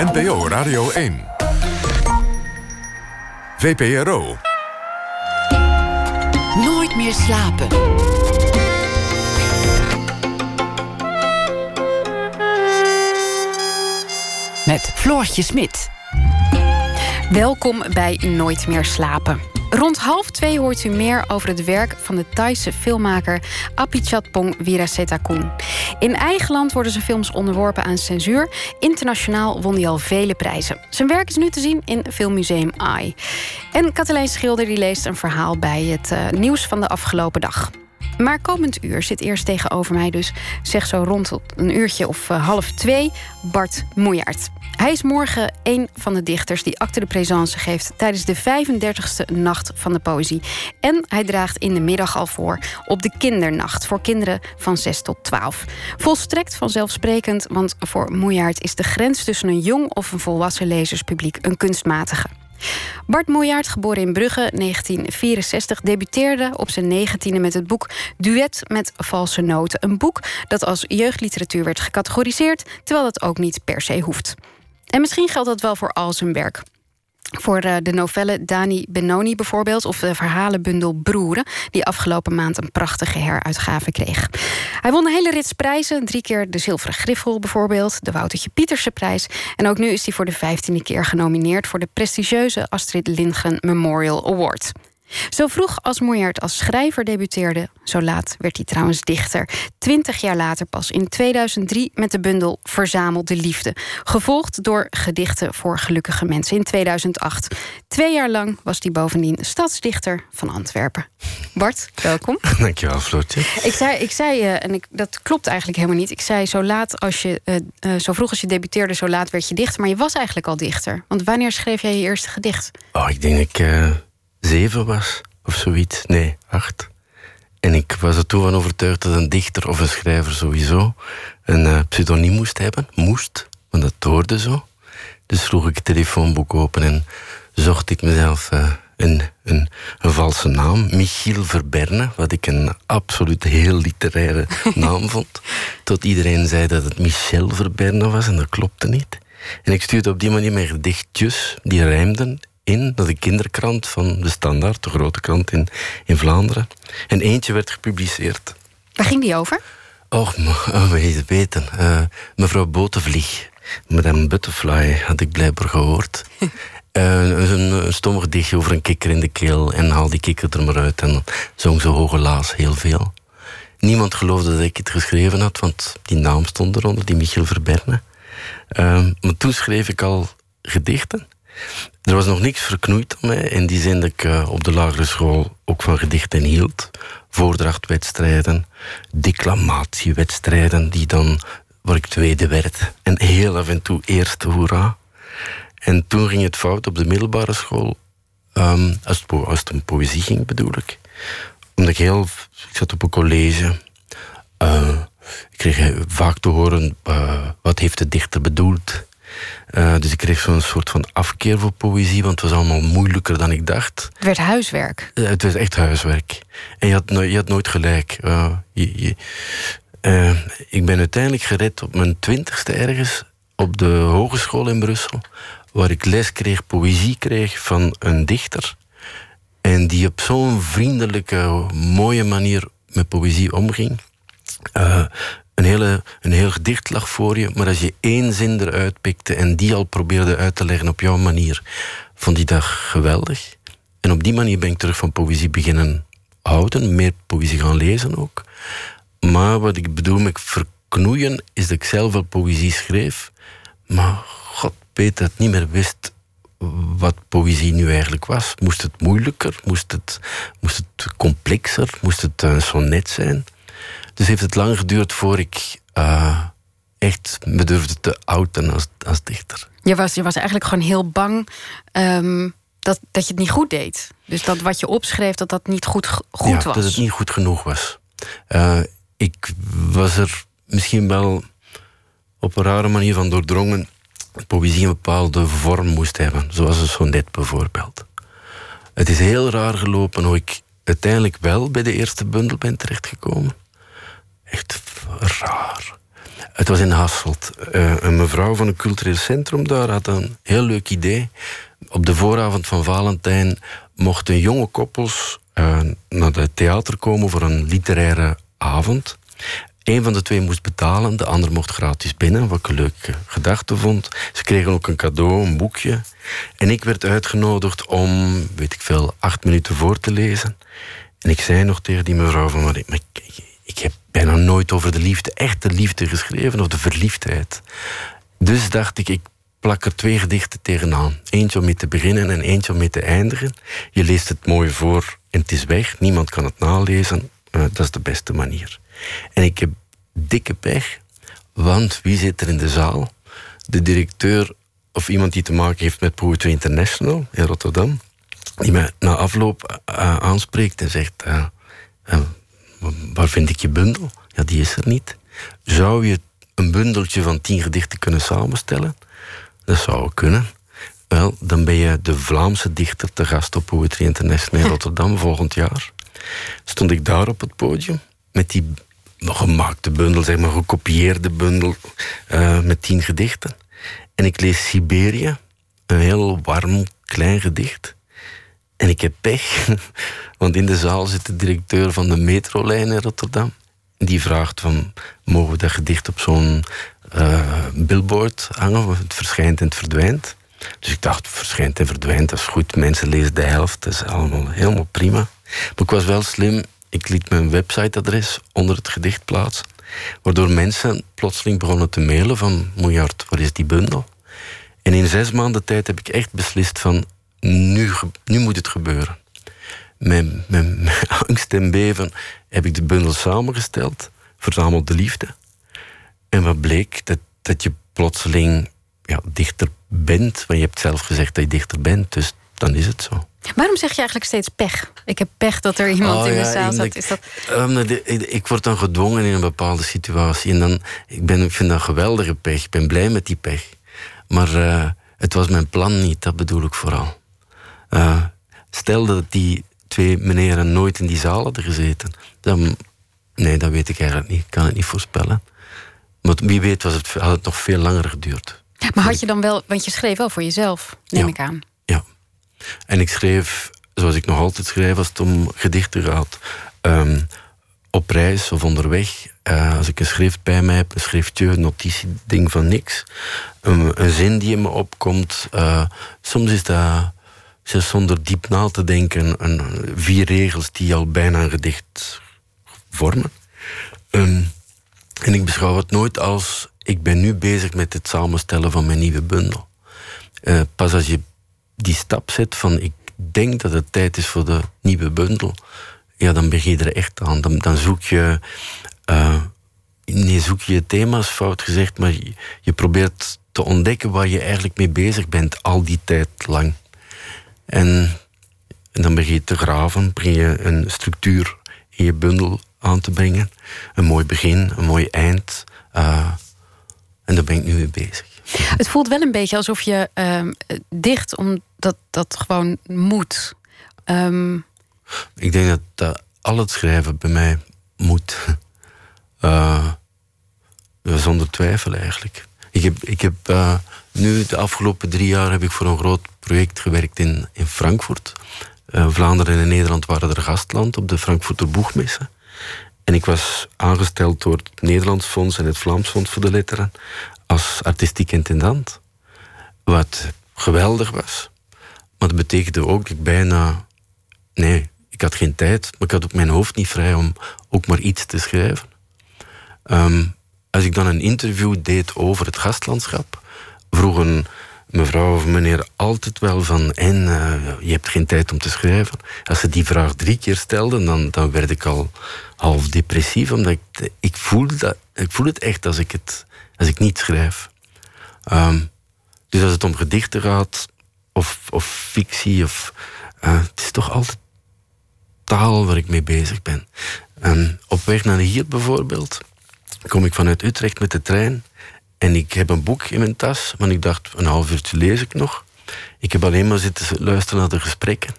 NPO Radio 1. VPRO. Nooit meer slapen. Met Floortje Smit. Welkom bij Nooit meer slapen. Rond half twee hoort u meer over het werk van de Thaise filmmaker Apichatpong Weerasettakul. In eigen land worden zijn films onderworpen aan censuur. Internationaal won hij al vele prijzen. Zijn werk is nu te zien in Filmmuseum AI. En Katelijn Schilder die leest een verhaal bij het uh, nieuws van de afgelopen dag. Maar komend uur zit eerst tegenover mij dus, zeg zo rond een uurtje of uh, half twee, Bart Moejaert. Hij is morgen een van de dichters die acte de présence geeft tijdens de 35e Nacht van de Poëzie. En hij draagt in de middag al voor op de Kindernacht voor kinderen van 6 tot 12. Volstrekt vanzelfsprekend, want voor Moejaert is de grens tussen een jong of een volwassen lezerspubliek een kunstmatige. Bart Moejaert, geboren in Brugge 1964, debuteerde op zijn negentiende met het boek Duet met valse noten. Een boek dat als jeugdliteratuur werd gecategoriseerd, terwijl dat ook niet per se hoeft. En misschien geldt dat wel voor al zijn werk. Voor eh, de novelle Dani Benoni bijvoorbeeld, of de verhalenbundel Broeren, die afgelopen maand een prachtige heruitgave kreeg. Hij won een hele rits prijzen, drie keer de Zilveren Griffel bijvoorbeeld, de Woutertje Pieterse prijs. En ook nu is hij voor de vijftiende keer genomineerd voor de prestigieuze Astrid Lindgren Memorial Award. Zo vroeg als Moejaert als schrijver debuteerde, zo laat werd hij trouwens dichter. Twintig jaar later pas, in 2003, met de bundel Verzamelde Liefde. Gevolgd door Gedichten voor Gelukkige Mensen in 2008. Twee jaar lang was hij bovendien stadsdichter van Antwerpen. Bart, welkom. Dankjewel, Floortje. Ik zei, ik zei uh, en ik, dat klopt eigenlijk helemaal niet. Ik zei zo laat als je, uh, uh, zo vroeg als je debuteerde, zo laat werd je dichter. Maar je was eigenlijk al dichter. Want wanneer schreef jij je eerste gedicht? Oh, ik denk ik zeven was, of zoiets. Nee, acht. En ik was er toen van overtuigd dat een dichter of een schrijver sowieso een uh, pseudoniem moest hebben. Moest, want dat hoorde zo. Dus sloeg ik het telefoonboek open en zocht ik mezelf uh, een, een, een, valse naam. Michiel Verberne, wat ik een absoluut heel literaire naam vond. Tot iedereen zei dat het Michel Verberne was en dat klopte niet. En ik stuurde op die manier mijn gedichtjes, die rijmden in, dat de kinderkrant van de Standaard, de grote krant in, in Vlaanderen. En eentje werd gepubliceerd. Waar ging die over? Och, oh, weet je weten. Uh, mevrouw Botenvlieg, Madame Butterfly, had ik blijkbaar gehoord. uh, een, een stom gedichtje over een kikker in de keel. En haal die kikker er maar uit. En zong ze hoge laas heel veel. Niemand geloofde dat ik het geschreven had, want die naam stond eronder, die Michiel Verberne. Uh, maar toen schreef ik al gedichten. Er was nog niks verknoeid aan mij, in die zin dat ik uh, op de lagere school ook van gedichten hield. Voordrachtwedstrijden, declamatiewedstrijden, die dan, waar ik tweede werd. En heel af en toe eerste, hoera. En toen ging het fout op de middelbare school, um, als, het, poëzie ging bedoel ik. Omdat ik heel, ik zat op een college. Uh, ik kreeg vaak te horen, wat heeft de dichter bedoeld? Uh, dus ik kreeg zo'n soort van afkeer voor poëzie, want het was allemaal moeilijker dan ik dacht. Het werd huiswerk. Uh, het was echt huiswerk. En je had, je had nooit gelijk. Uh, je, je, ik ben uiteindelijk gered op mijn twintigste ergens op de hogeschool in Brussel, waar ik les kreeg, poëzie kreeg van een dichter. En die op zo'n vriendelijke, mooie manier met poëzie omging een, hele, een heel gedicht lag voor je, maar als je één zin eruit pikte en die al probeerde uit te leggen op jouw manier, vond die dat geweldig. En op die manier ben ik terug van poëzie beginnen houden, meer poëzie gaan lezen ook. Maar wat ik bedoel met verknoeien, is dat ik zelf wel poëzie schreef, maar god weet dat niet meer wist wat poëzie nu eigenlijk was. Moest het moeilijker? Moest het, moest het complexer? Moest het een sonnet zijn? Dus heeft het lang geduurd voor ik uh, echt me durfde te outen als, als dichter. Je was, je was eigenlijk gewoon heel bang um, dat, dat je het niet goed deed. Dus dat wat je opschreef, dat dat niet goed, goed ja, was. dat het niet goed genoeg was. Uh, ik was er misschien wel op een rare manier van doordrongen... dat poëzie een bepaalde vorm moest hebben. Zoals een sonnet bijvoorbeeld. Het is heel raar gelopen hoe ik uiteindelijk wel bij de eerste bundel ben terechtgekomen echt raar. Het was in Hasselt. Uh, een mevrouw van een cultureel centrum daar had een heel leuk idee. Op de vooravond van Valentijn mochten jonge koppels uh, naar het theater komen voor een literaire avond. Een van de twee moest betalen, de ander mocht gratis binnen, wat ik een leuke gedachte vond. Ze kregen ook een cadeau, een boekje. En ik werd uitgenodigd om, weet ik veel, acht minuten voor te lezen. En ik zei nog tegen die mevrouw van, maar bijna nooit over de liefde, echte liefde geschreven, of de verliefdheid. Dus dacht ik, ik plak er twee gedichten tegenaan. Eentje om mee te beginnen en eentje om mee te eindigen. Je leest het mooi voor en het is weg. Niemand kan het nalezen. Uh, dat is de beste manier. En ik heb dikke pech, want wie zit er in de zaal? De directeur of iemand die te maken heeft met Poetry International in Rotterdam, die mij na afloop uh, aanspreekt en zegt: uh, Waar vind ik je bundel? Ja, die is er niet. Zou je een bundeltje van tien gedichten kunnen samenstellen? Dat zou kunnen. Wel, dan ben je de Vlaamse dichter te gast op Poetry International in Rotterdam volgend jaar. Stond ik daar op het podium met die gemaakte bundel, zeg maar gekopieerde bundel uh, met tien gedichten. En ik lees Siberië, een heel warm, klein gedicht. En ik heb pech, want in de zaal zit de directeur van de metrolijn in Rotterdam. Die vraagt van, mogen we dat gedicht op zo'n uh, billboard hangen? Het verschijnt en het verdwijnt. Dus ik dacht, verschijnt en verdwijnt, dat is goed. Mensen lezen de helft, dat is allemaal helemaal prima. Maar ik was wel slim, ik liet mijn websiteadres onder het gedicht plaatsen. Waardoor mensen plotseling begonnen te mailen van... Miljard, waar is die bundel? En in zes maanden tijd heb ik echt beslist van... Nu, nu moet het gebeuren. Met, met, met angst en beven heb ik de bundel samengesteld. Verzameld de liefde. En wat bleek? Dat, dat je plotseling ja, dichter bent. Want je hebt zelf gezegd dat je dichter bent. Dus dan is het zo. Waarom zeg je eigenlijk steeds pech? Ik heb pech dat er iemand Oh, in de ja, zaal zat. ik- Is dat... Um, de- ik, ik word dan gedwongen in een bepaalde situatie. En dan, ik, ben, ik vind dat geweldige pech. Ik ben blij met die pech. Maar eh, het was mijn plan niet, dat bedoel ik vooral. Eh, stel dat die twee meneren nooit in die zaal hadden gezeten. Dan, nee, dat weet ik eigenlijk niet. Ik kan het niet voorspellen. Maar wie weet was het, had het nog veel langer geduurd. Maar had je dan wel, want je schreef wel voor jezelf, neem Ja. ik aan. Ja. En ik schreef, zoals ik nog altijd schrijf als het om gedichten gaat, ehm, op reis of onderweg. eh, als ik een schrift bij mij heb, een schriftje, een notitieding van niks. Een, een zin die in me opkomt. eh, soms is dat, zelfs zonder diep na te denken, een, vier regels die al bijna een gedicht vormen. Ehm, en ik beschouw het nooit als ik ben nu bezig met het samenstellen van mijn nieuwe bundel. Eh, pas als je die stap zet van ik denk dat het tijd is voor de nieuwe bundel, ja, dan begin je er echt aan. Dan, zoek je, eh, nee, zoek je thema's, fout gezegd, maar je probeert te ontdekken waar je eigenlijk mee bezig bent al die tijd lang. En, en dan begin je te graven, begin je een structuur in je bundel aan te brengen. Een mooi begin, een mooi eind. eh, en daar ben ik nu mee bezig. Het voelt wel een beetje alsof je ehm, dicht omdat dat gewoon moet. Ehm, Ik denk dat, dat al het schrijven bij mij moet. Eh, zonder twijfel eigenlijk. Ik heb, ik heb nu de afgelopen drie jaar heb ik voor een groot project gewerkt in, in Frankfurt. Eh, Vlaanderen en Nederland waren er gastland op de Frankfurter Boegmessen. En ik was aangesteld door het Nederlands Fonds en het Vlaams Fonds voor de Letteren als artistiek intendant. Wat geweldig was. Maar dat betekende ook dat ik bijna Nee, ik had geen tijd, maar ik had ook mijn hoofd niet vrij om ook maar iets te schrijven. Ehm, als ik dan een interview deed over het gastlandschap, vroeg een mevrouw of meneer altijd wel van en eh, je hebt geen tijd om te schrijven. Als ze die vraag drie keer stelden, dan, dan werd ik al half depressief, omdat ik, ik, voel dat, ik voel het echt als ik, het, als ik niet schrijf. Ehm, dus als het om gedichten gaat, of, of fictie, of, eh, het is toch altijd taal waar ik mee bezig ben. En op weg naar hier bijvoorbeeld kom ik vanuit Utrecht met de trein en ik heb een boek in mijn tas, want ik dacht een half uurtje lees ik nog. Ik heb alleen maar zitten luisteren naar de gesprekken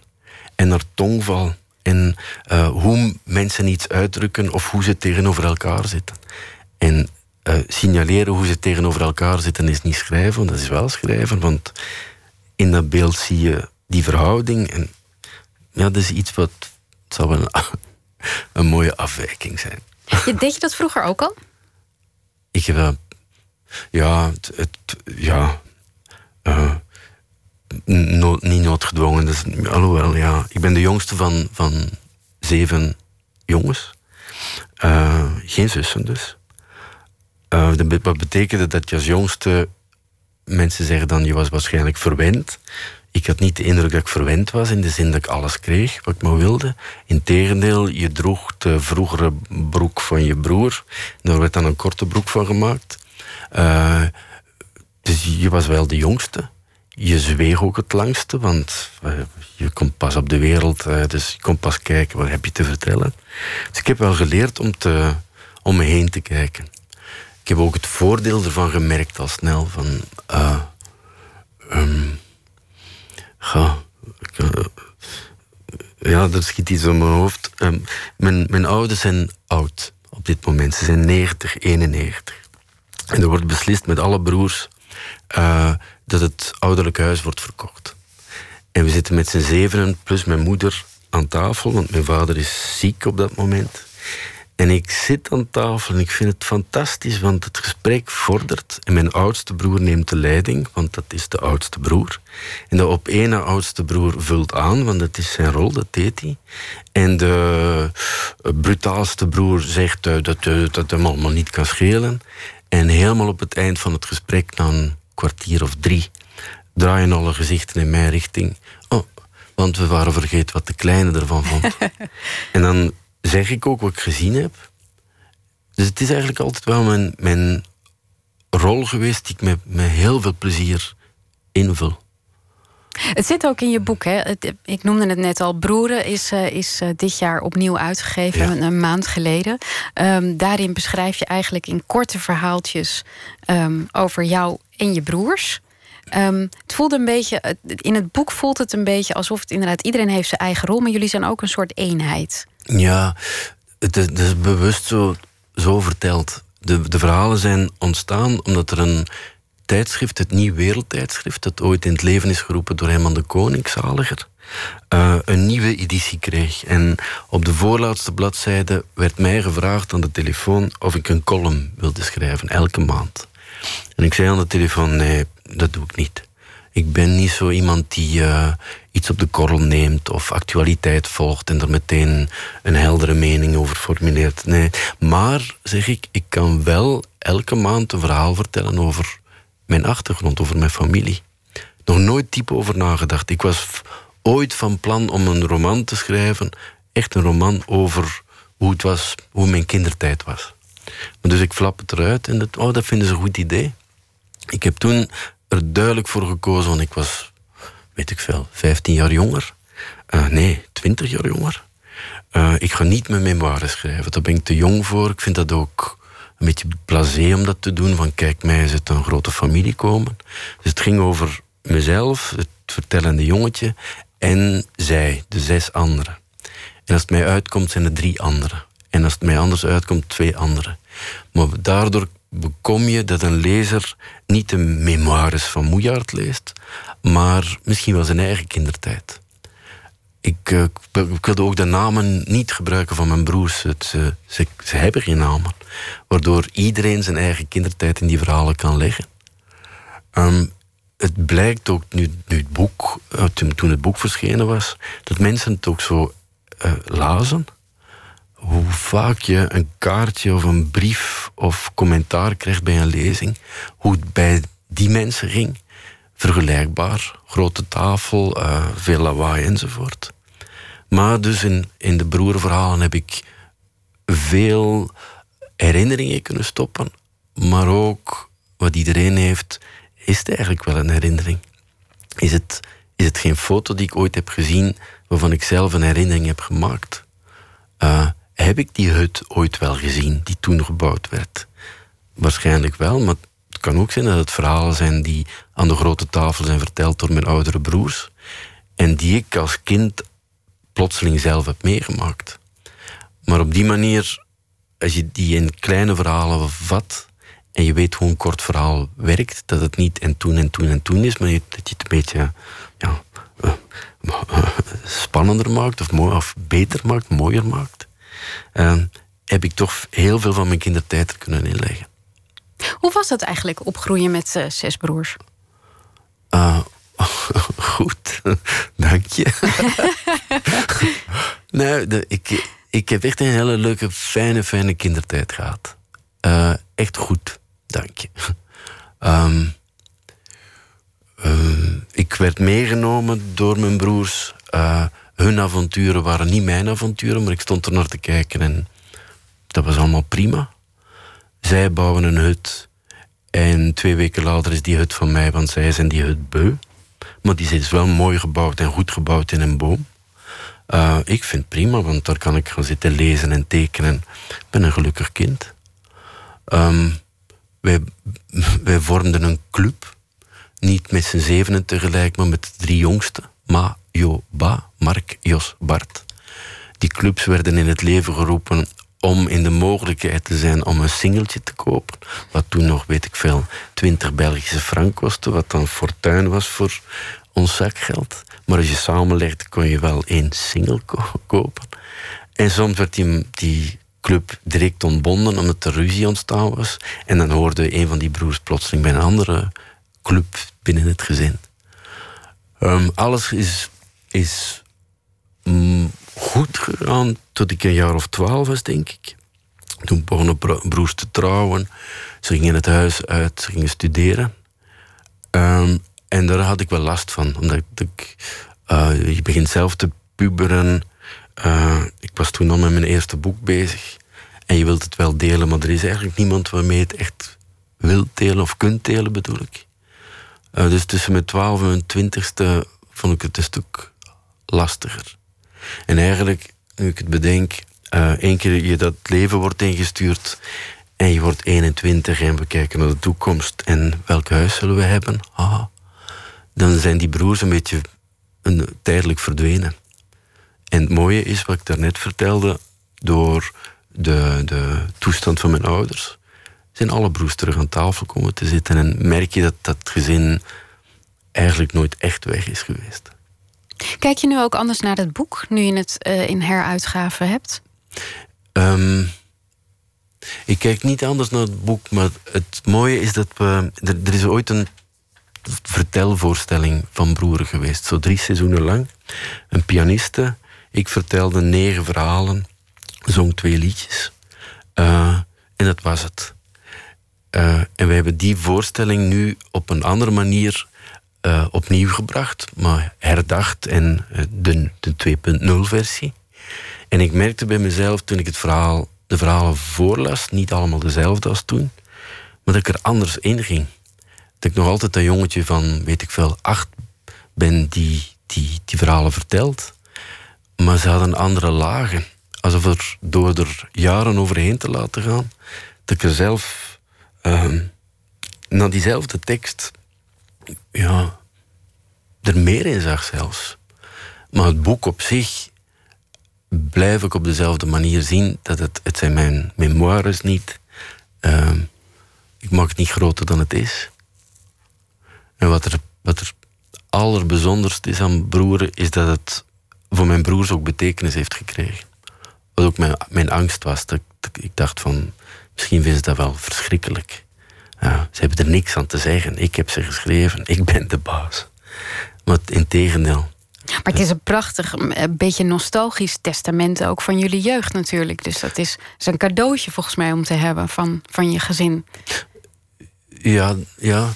en naar tongval en eh, hoe mensen iets uitdrukken of hoe ze tegenover elkaar zitten. En uh, signaleren hoe ze tegenover elkaar zitten is niet schrijven, want dat is wel schrijven. Want in dat beeld zie je die verhouding. En ja, dat is iets wat. Het zal wel een, een mooie afwijking zijn. Je, deed je dat vroeger ook al? Ik heb wel. Ja, het, ja. No, niet noodgedwongen. Dus, alhoewel, ja. Ik ben de jongste van, van zeven jongens. Uh, geen zussen dus. Uh, wat betekende dat je als jongste... Mensen zeggen dan, je was waarschijnlijk verwend. Ik had niet de indruk dat ik verwend was... in de zin dat ik alles kreeg wat ik maar wilde. Integendeel, je droeg de vroegere broek van je broer. Daar werd dan een korte broek van gemaakt. Uh, dus je was wel de jongste. Je zweeg ook het langste, want je komt pas op de wereld, dus je komt pas kijken wat heb je te vertellen. Dus ik heb wel geleerd om, te, om me heen te kijken ik heb ook het voordeel ervan gemerkt al snel van. Um, uh, ja, er schiet iets in mijn hoofd. Um, mijn, mijn ouders zijn oud op dit moment. Ze zijn 90, 91. En er wordt beslist met alle broers uh, dat het ouderlijk huis wordt verkocht. En we zitten met z'n zevenen plus mijn moeder aan tafel, want mijn vader is ziek op dat moment. En ik zit aan tafel en ik vind het fantastisch, want het gesprek vordert. En mijn oudste broer neemt de leiding, want dat is de oudste broer. En de op ene oudste broer vult aan, want dat is zijn rol, dat deed hij. En de brutaalste broer zegt dat, dat hem allemaal niet kan schelen. En helemaal op het eind van het gesprek, na een kwartier of drie, draaien alle gezichten in mijn richting. Oh, want we waren vergeten wat de kleine ervan vond. en dan zeg ik ook wat ik gezien heb. Dus het is eigenlijk altijd wel mijn, mijn rol geweest die ik met, met heel veel plezier invul. Het zit ook in je boek, hè? ik noemde het net al. Broeren is, uh, is uh, dit jaar opnieuw uitgegeven, ja. een, maand geleden. Um, daarin beschrijf je eigenlijk in korte verhaaltjes um, over jou en je broers. Um, het voelde een beetje, in het boek voelt het een beetje alsof het inderdaad iedereen heeft zijn eigen rol, maar jullie zijn ook een soort eenheid. Ja, het is, het is bewust zo, zo verteld. De, de verhalen zijn ontstaan omdat er een tijdschrift, het Nieuw Wereldtijdschrift, dat ooit in het leven is geroepen door Herman de Koning, zaliger, uh, een nieuwe editie kreeg. En op de voorlaatste bladzijde werd mij gevraagd aan de telefoon of ik een column wilde schrijven, elke maand. En ik zei aan de telefoon, nee, dat doe ik niet. Ik ben niet zo iemand die uh, iets op de korrel neemt of actualiteit volgt en er meteen een heldere mening over formuleert. Nee, maar zeg ik, ik kan wel elke maand een verhaal vertellen over mijn achtergrond, over mijn familie. Nog nooit diep over nagedacht. Ik was ooit van plan om een roman te schrijven, echt een roman over hoe het was, hoe mijn kindertijd was. Maar dus ik flap het eruit en dat, oh, dat vinden ze een goed idee. Ik heb toen er duidelijk voor gekozen, want ik was, weet ik veel, 15 jaar jonger. Uh, nee, 20 jaar jonger. Uh, ik ga niet mijn memoires schrijven. Daar ben ik te jong voor. Ik vind dat ook een beetje blasé om dat te doen. Van kijk, mij is het een grote familie komen. Dus het ging over mezelf, het vertellende jongetje, en zij, de zes anderen. En als het mij uitkomt, zijn er drie anderen. En als het mij anders uitkomt, twee anderen. Maar daardoor bekom je dat een lezer niet de memoires van Moejaard leest, maar misschien wel zijn eigen kindertijd. Ik, uh, ik wilde ook de namen niet gebruiken van mijn broers. Het, ze, ze, hebben geen namen. Waardoor iedereen zijn eigen kindertijd in die verhalen kan leggen. Um, het blijkt ook nu, het boek, uh, toen het boek verschenen was, dat mensen het ook zo uh, lazen hoe vaak je een kaartje of een brief of commentaar krijgt bij een lezing, hoe het bij die mensen ging. Vergelijkbaar, grote tafel, uh, veel lawaai enzovoort. Maar dus in, in de broerverhalen heb ik veel herinneringen kunnen stoppen, maar ook wat iedereen heeft, is het eigenlijk wel een herinnering. Is het, is het geen foto die ik ooit heb gezien waarvan ik zelf een herinnering heb gemaakt? Uh, heb ik die hut ooit wel gezien die toen gebouwd werd? Waarschijnlijk wel, maar het kan ook zijn dat het verhalen zijn die aan de grote tafel zijn verteld door mijn oudere broers. En die ik als kind plotseling zelf heb meegemaakt. Maar op die manier, als je die in kleine verhalen vat En je weet hoe een kort verhaal werkt. Dat het niet en toen en toen en toen is, maar dat je het een beetje ja, uh, spannender maakt, of, mooi, of beter maakt, mooier maakt. Uh, heb ik toch heel veel van mijn kindertijd er kunnen inleggen. Hoe was dat eigenlijk opgroeien met uh, zes broers? Uh, goed, dank je. nou, de, ik, ik heb echt een hele leuke, fijne, fijne kindertijd gehad. Uh, echt goed, dank je. Um, uh, ik werd meegenomen door mijn broers. Uh, hun avonturen waren niet mijn avonturen, maar ik stond er naar te kijken en dat was allemaal prima. Zij bouwen een hut en twee weken later is die hut van mij, want zij zijn die hut beu. Maar die is wel mooi gebouwd en goed gebouwd in een boom. Uh, ik vind het prima, want daar kan ik gaan zitten lezen en tekenen. Ik ben een gelukkig kind. Wij, wij vormden een club. Niet met z'n zevenen tegelijk, maar met de drie jongsten. Ma, Jo, Ba, Mark, Jos, Bart. Die clubs werden in het leven geroepen om in de mogelijkheid te zijn om een singeltje te kopen. Wat toen nog, weet ik veel, 20 Belgische frank kostte. Wat dan fortuin was voor ons zakgeld. Maar als je samenlegde, kon je wel één single kopen. En soms werd die, club direct ontbonden omdat er ruzie ontstaan was. En dan hoorde een van die broers plotseling bij een andere club binnen het gezin. Um, alles is, is mm, goed gegaan tot ik een jaar of twaalf was, denk ik. Toen begonnen broers te trouwen. Ze gingen het huis uit, ze gingen studeren. Um, en daar had ik wel last van, omdat ik, uh, je begint zelf te puberen. Uh, ik was toen al met mijn eerste boek bezig. En je wilt het wel delen, maar er is eigenlijk niemand waarmee je het echt wilt delen of kunt delen, bedoel ik. Uh, dus tussen mijn twaalf en mijn twintigste vond ik het een stuk lastiger. En eigenlijk, nu ik het bedenk, één keer je dat leven wordt ingestuurd en je wordt 21 en we kijken naar de toekomst en welk huis zullen we hebben? Ah, dan zijn die broers een beetje een, tijdelijk verdwenen. En het mooie is, wat ik daarnet vertelde, door de, de toestand van mijn ouders, zijn alle broers terug aan tafel komen te zitten. En merk je dat dat gezin eigenlijk nooit echt weg is geweest. Kijk je nu ook anders naar het boek, nu je het uh, in heruitgave hebt? Um, ik kijk niet anders naar het boek, maar het mooie is dat we. Er, er is ooit een vertelvoorstelling van Broeren geweest, zo drie seizoenen lang. Een pianiste, ik vertelde negen verhalen, zong twee liedjes. Uh, en dat was het. Uh, en wij hebben die voorstelling nu op een andere manier uh, opnieuw gebracht, maar herdacht en de, de 2.0 versie. En ik merkte bij mezelf toen ik het verhaal, de verhalen voorlas, niet allemaal dezelfde als toen, maar dat ik er anders in ging. Dat ik nog altijd een jongetje van, weet ik veel, acht ben die die, die verhalen vertelt. Maar ze hadden andere lagen. Alsof er door er jaren overheen te laten gaan, dat ik er zelf uh, naar diezelfde tekst ja, er meer in zag zelfs. Maar het boek op zich blijf ik op dezelfde manier zien. Dat het, het zijn mijn memoires niet. Uh, ik maak het niet groter dan het is. En wat er, wat er allerbezonderst is aan broeren, is dat het voor mijn broers ook betekenis heeft gekregen. Wat ook mijn, mijn angst was. Dat, ik dacht van, misschien vinden ze dat wel verschrikkelijk. Ja, ze hebben er niks aan te zeggen. Ik heb ze geschreven. Ik ben de baas. Maar in tegendeel. Maar het is een prachtig, een beetje nostalgisch testament ook van jullie jeugd natuurlijk. Dus dat is, is een cadeautje volgens mij om te hebben van, van je gezin. Ja, ja,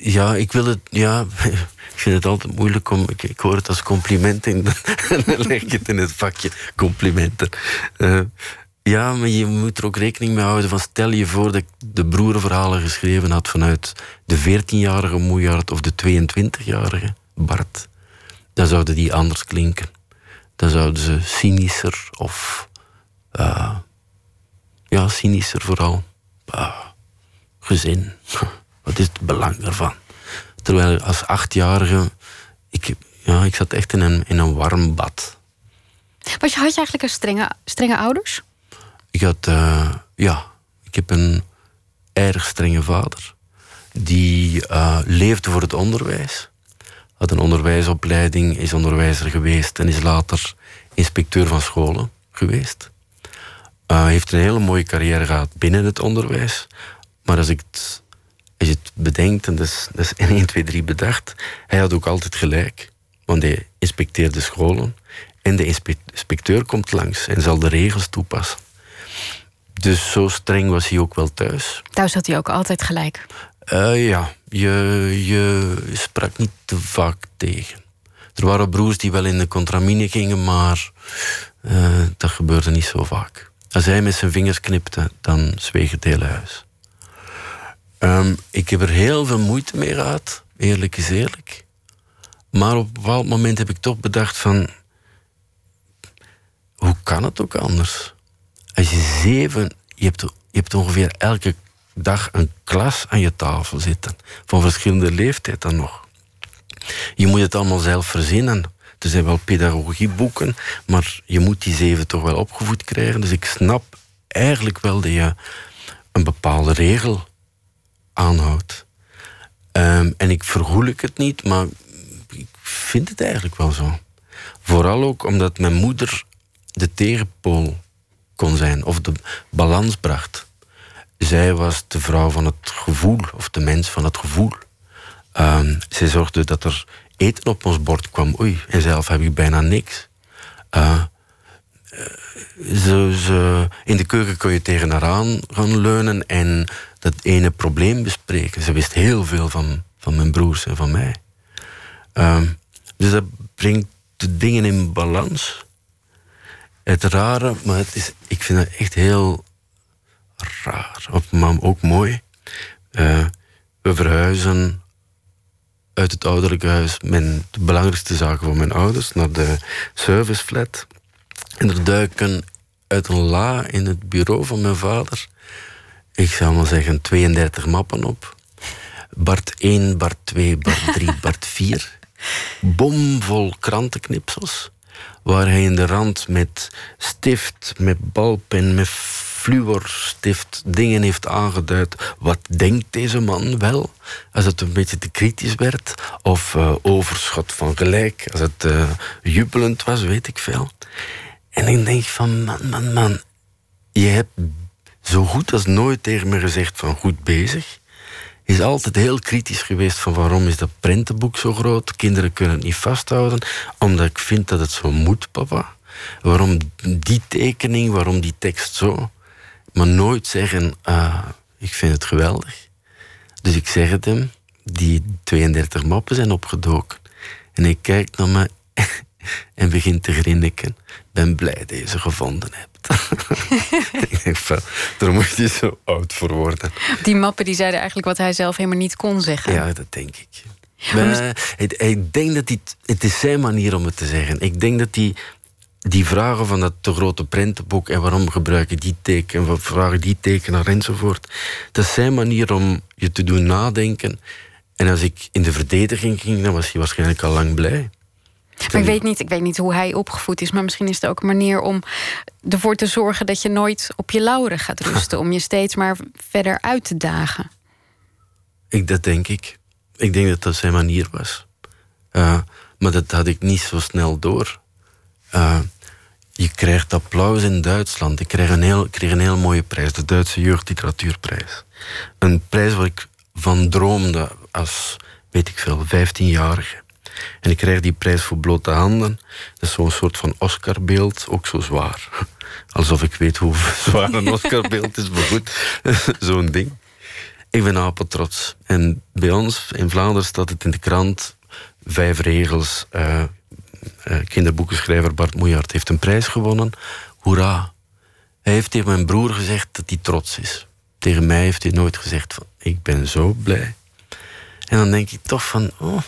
ja, ik wil het. Ja, ik vind het altijd moeilijk om. Ik, ik hoor het als compliment en dan leg ik het in het vakje complimenten. Uh, ja, maar je moet er ook rekening mee houden van stel je voor dat ik de broerenverhalen geschreven had vanuit de 14-jarige Moejaard of de 22-jarige Bart. Dan zouden die anders klinken. Dan zouden ze cynischer of uh, ja, cynischer vooral. Uh, gezin. Wat is het belang daarvan? Terwijl als achtjarige, ik, ja, ik zat echt in een, in een warm bad. Was je, had je eigenlijk een strenge, strenge ouders? Ik had, uh, ja, ik heb een, erg strenge vader. Die uh, leefde voor het onderwijs. Had een onderwijsopleiding, is onderwijzer geweest en is later inspecteur van scholen geweest. Uh, heeft een hele mooie carrière gehad binnen het onderwijs. Maar als, ik het, als je het bedenkt, en dat is, dat is 1, 2, 3 bedacht, hij had ook altijd gelijk. Want hij inspecteerde scholen en de inspecteur komt langs en zal de regels toepassen. Dus zo streng was hij ook wel thuis. Thuis had hij ook altijd gelijk? Uh, ja, je, je sprak niet te vaak tegen. Er waren broers die wel in de contramine gingen, maar uh, dat gebeurde niet zo vaak. Als hij met zijn vingers knipte, dan zweeg het hele huis. Um, ik heb er heel veel moeite mee gehad, eerlijk is eerlijk. Maar op een bepaald moment heb ik toch bedacht van... Hoe kan het ook anders? Als je zeven... Je hebt, je hebt ongeveer elke dag een klas aan je tafel zitten. Van verschillende leeftijd dan nog. Je moet het allemaal zelf verzinnen. Er zijn wel pedagogieboeken, maar je moet die zeven toch wel opgevoed krijgen. Dus ik snap eigenlijk wel dat je een bepaalde regel aanhoudt. Um, en ik vergoelijk het niet, maar ik vind het eigenlijk wel zo. Vooral ook omdat mijn moeder de tegenpool kon zijn, of de balans bracht. Zij was de vrouw van het gevoel, of de mens van het gevoel. Um, zij zorgde dat er eten op ons bord kwam. Oei, en zelf heb ik bijna niks. Ze, ze, in de keuken kon je tegen haar aan gaan leunen en dat ene probleem bespreken. Ze wist heel veel van, van mijn broers en van mij. Uh, dus dat brengt de dingen in balans. Het rare, maar het is, ik vind het echt heel raar, maar ook mooi. Uh, we verhuizen uit het ouderlijke huis mijn, de belangrijkste zaken van mijn ouders naar de serviceflat. En er duiken uit een la in het bureau van mijn vader, ik zou maar zeggen, 32 mappen op. Bart 1, Bart 2, Bart 3, Bart 4. Bomvol krantenknipsels. Waar hij in de rand met stift, met balpen, met fluorstift dingen heeft aangeduid. Wat denkt deze man wel? Als het een beetje te kritisch werd. Of uh, overschot van gelijk. Als het uh, jubelend was, weet ik veel. En ik denk van, man, man, man. Je hebt zo goed als nooit tegen me gezegd van goed bezig. Is altijd heel kritisch geweest van waarom is dat prentenboek zo groot? Kinderen kunnen het niet vasthouden. Omdat ik vind dat het zo moet, papa. Waarom die tekening, waarom die tekst zo? Maar nooit zeggen, ah, ik vind het geweldig. Dus ik zeg het hem, die 32 mappen zijn opgedoken. En hij kijkt naar me en begint te grinniken. Ben blij dat je ze gevonden hebt. ik denk van, daar moet je zo oud voor worden. Die mappen die zeiden eigenlijk wat hij zelf helemaal niet kon zeggen. Ja, dat denk ik. Maar, ik, ik denk dat hij, het is zijn manier om het te zeggen. Ik denk dat hij die vragen van dat te grote prentenboek en waarom gebruiken die teken en wat vragen die tekenaar enzovoort. Dat is zijn manier om je te doen nadenken. En als ik in de verdediging ging, dan was hij waarschijnlijk al lang blij. Maar ik weet, niet, ik weet niet hoe hij opgevoed is, maar misschien is het ook een manier om ervoor te zorgen dat je nooit op je lauren gaat rusten. om je steeds maar verder uit te dagen. Ik, dat denk ik. Ik denk dat dat zijn manier was. Uh, maar dat had ik niet zo snel door. Uh, je krijgt applaus in Duitsland. Ik kreeg een, heel, kreeg een heel mooie prijs, de Duitse Jeugdliteratuurprijs. Een prijs waar ik van droomde als, weet ik veel, 15-jarige. En ik krijg die prijs voor blote handen. Dat is zo'n soort van Oscarbeeld, ook zo zwaar. Alsof ik weet hoe zwaar een Oscarbeeld is, maar goed, zo'n ding. Ik ben apetrots. En bij ons in Vlaanderen staat het in de krant... vijf regels, uh, uh, kinderboekenschrijver Bart Moejaert heeft een prijs gewonnen. Hoera. Hij heeft tegen mijn broer gezegd dat hij trots is. Tegen mij heeft hij nooit gezegd van ik ben zo blij. En dan denk ik toch van oh.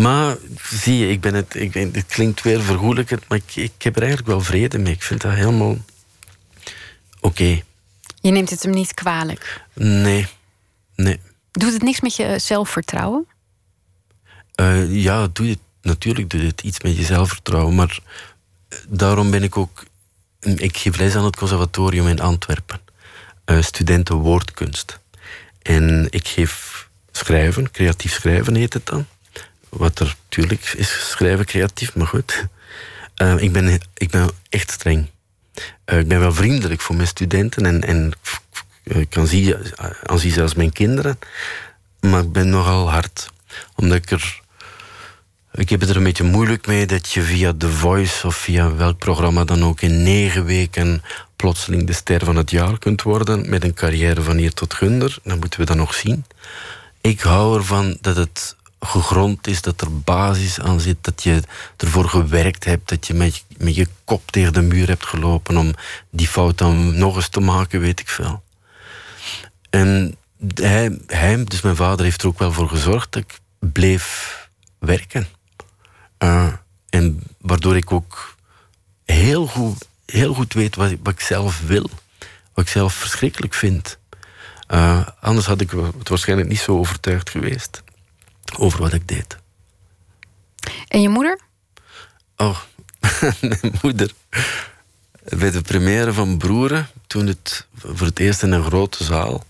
Maar zie je, ik ben het, ik het klinkt weer vergoelijkend, maar ik, ik heb er eigenlijk wel vrede mee. Ik vind dat helemaal oké. Je neemt het hem niet kwalijk? Nee, nee. Doet het niks met je zelfvertrouwen? Uh, ja, doe het natuurlijk doet het iets met je zelfvertrouwen. Maar daarom ben ik ook. Ik geef les aan het conservatorium in Antwerpen. uh, studenten woordkunst. En ik geef schrijven, creatief schrijven heet het dan. Wat er natuurlijk is schrijven creatief, maar goed. Uh, ik, ben, ik ben echt streng. Uh, ik ben wel vriendelijk voor mijn studenten en, en ik kan zien, aanzien zelfs mijn kinderen. Maar ik ben nogal hard. Omdat ik er. Ik heb het er een beetje moeilijk mee dat je via The Voice of via welk programma dan ook in negen weken plotseling de ster van het jaar kunt worden met een carrière van hier tot Gunder. Dan moeten we dat nog zien. Ik hou ervan dat het gegrond is, dat er basis aan zit, dat je ervoor gewerkt hebt, dat je met, met je kop tegen de muur hebt gelopen om die fout dan nog eens te maken, weet ik veel. En hij, dus mijn vader, heeft er ook wel voor gezorgd dat ik bleef werken. Uh, en waardoor ik ook heel goed, heel goed weet wat, wat ik zelf wil. Wat ik zelf verschrikkelijk vind. Uh, anders had ik het waarschijnlijk niet zo overtuigd geweest over wat ik deed. En je moeder? Oh, mijn moeder. Bij de première van Broeren, toen het voor het eerst in een grote zaal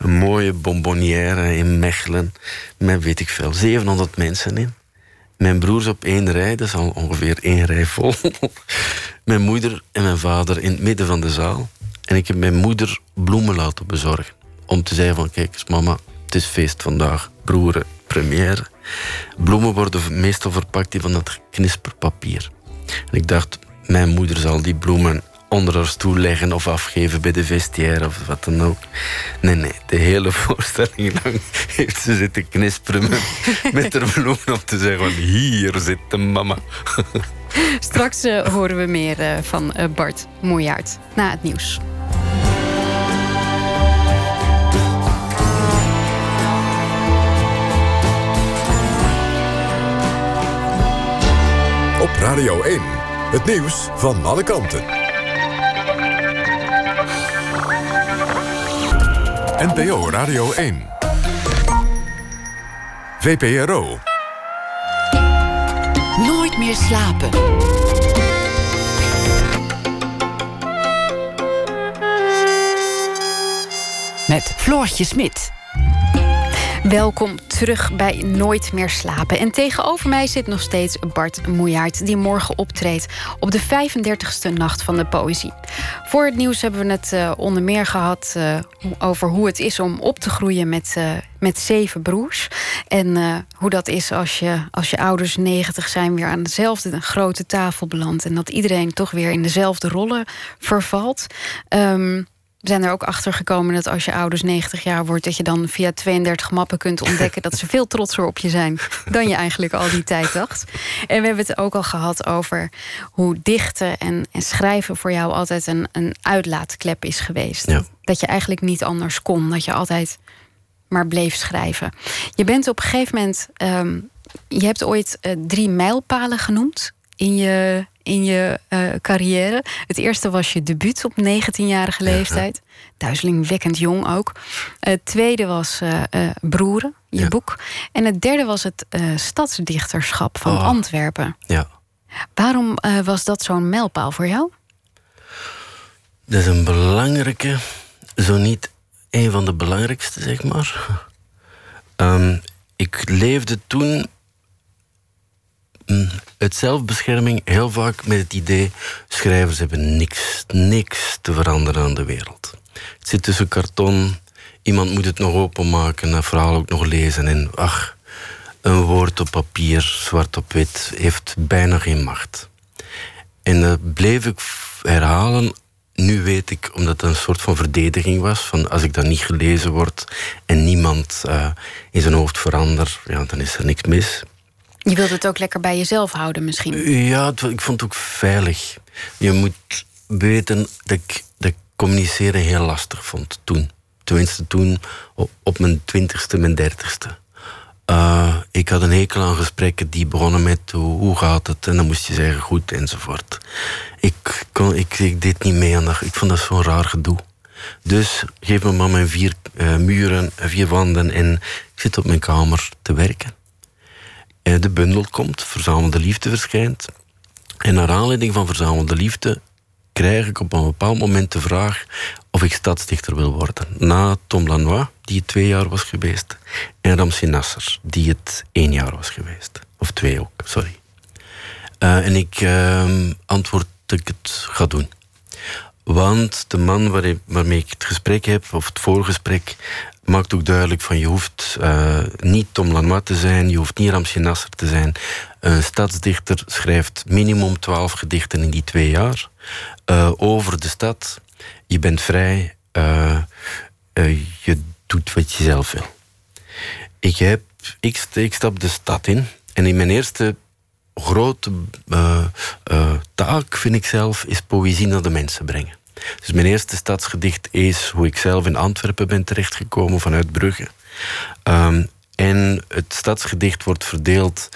een mooie bonbonnière in Mechelen. Met weet ik veel, 700 mensen in. Mijn broers op één rij, dat is al ongeveer één rij vol. mijn moeder en mijn vader in het midden van de zaal. En ik heb mijn moeder bloemen laten bezorgen. Om te zeggen van, kijk eens mama, het is feest vandaag. Broeren, première. Bloemen worden meestal verpakt in van dat knisperpapier. En ik dacht, mijn moeder zal die bloemen onder haar stoel leggen of afgeven bij de vestiaire of wat dan ook. Nee, nee, de hele voorstelling lang heeft ze zitten knisperen met, met haar bloemen om te zeggen hier zit de mama. Straks uh, horen we meer uh, van uh, Bart Moejaert na het nieuws. Radio 1, het nieuws van alle kanten. NPO Radio 1. VPRO. Nooit meer slapen. Met Floortje Smit. Welkom terug bij Nooit meer slapen. En tegenover mij zit nog steeds Bart Moejaert... die morgen optreedt op de 35e nacht van de poëzie. Voor het nieuws hebben we het uh, onder meer gehad... Uh, over hoe het is om op te groeien met, uh, met zeven broers. En hoe dat is als je, als je ouders 90 zijn... weer aan dezelfde grote tafel belandt... en dat iedereen toch weer in dezelfde rollen vervalt... Um, we zijn er ook achter gekomen dat als je ouders 90 jaar wordt, dat je dan via 32 mappen kunt ontdekken dat ze veel trotser op je zijn dan je eigenlijk al die tijd dacht. En we hebben het ook al gehad over hoe dichten en, en schrijven voor jou altijd een, een uitlaatklep is geweest. Dat je eigenlijk niet anders kon, dat je altijd maar bleef schrijven. Je bent op een gegeven moment, um, je hebt ooit uh, drie mijlpalen genoemd in je, in je uh, carrière. Het eerste was je debuut op 19-jarige leeftijd. Duizelingwekkend jong ook. Het tweede was uh, uh, Broeren, je boek. En het derde was het stadsdichterschap van oh. Antwerpen. Ja. Waarom was dat zo'n mijlpaal voor jou? Dat is een belangrijke, zo niet een van de belangrijkste, zeg maar. Um, ik leefde toen uit zelfbescherming heel vaak met het idee... schrijvers hebben niks, niks te veranderen aan de wereld. Het zit tussen karton, iemand moet het nog openmaken... dat verhaal ook nog lezen en ach... een woord op papier, zwart op wit, heeft bijna geen macht. En dat bleef ik herhalen nu weet ik, omdat het een soort van verdediging was, van als ik dan niet gelezen word en niemand uh, in zijn hoofd verandert, ja, dan is er niks mis. Je wilt het ook lekker bij jezelf houden misschien? Ja, ik vond het ook veilig. Je moet weten dat ik, dat communiceren heel lastig vond toen. Tenminste toen, op, mijn twintigste, mijn dertigste. Uh, ik had een hekel aan gesprekken die begonnen met hoe, gaat het en dan moest je zeggen goed enzovoort. Ik, kon, ik, ik deed niet mee aan dat. Ik vond dat zo'n raar gedoe. Dus geef me maar mijn vier uh, muren, vier wanden en ik zit op mijn kamer te werken. De bundel komt, Verzamelde Liefde verschijnt. En naar aanleiding van Verzamelde Liefde krijg ik op een bepaald moment de vraag of ik stadsdichter wil worden. Na Tom Lanois, die het twee jaar was geweest, en Ramsi Nasser, die het één jaar was geweest. Of twee ook, sorry. Uh, en ik uh, antwoord dat ik het ga doen. Want de man waar, waarmee ik het gesprek heb, of het voorgesprek, maakt ook duidelijk van je hoeft uh, niet Tom Lanois te zijn, je hoeft niet Ramsi Nasser te zijn. Een stadsdichter schrijft minimum twaalf gedichten in die twee jaar uh, over de stad. Je bent vrij, uh, je doet wat je zelf wil. Ik, heb, ik, ik stap de stad in en in mijn eerste grote taak, vind ik zelf, is poëzie naar de mensen brengen. Dus mijn eerste stadsgedicht is hoe ik zelf in Antwerpen ben terechtgekomen vanuit Brugge. Um, en het stadsgedicht wordt verdeeld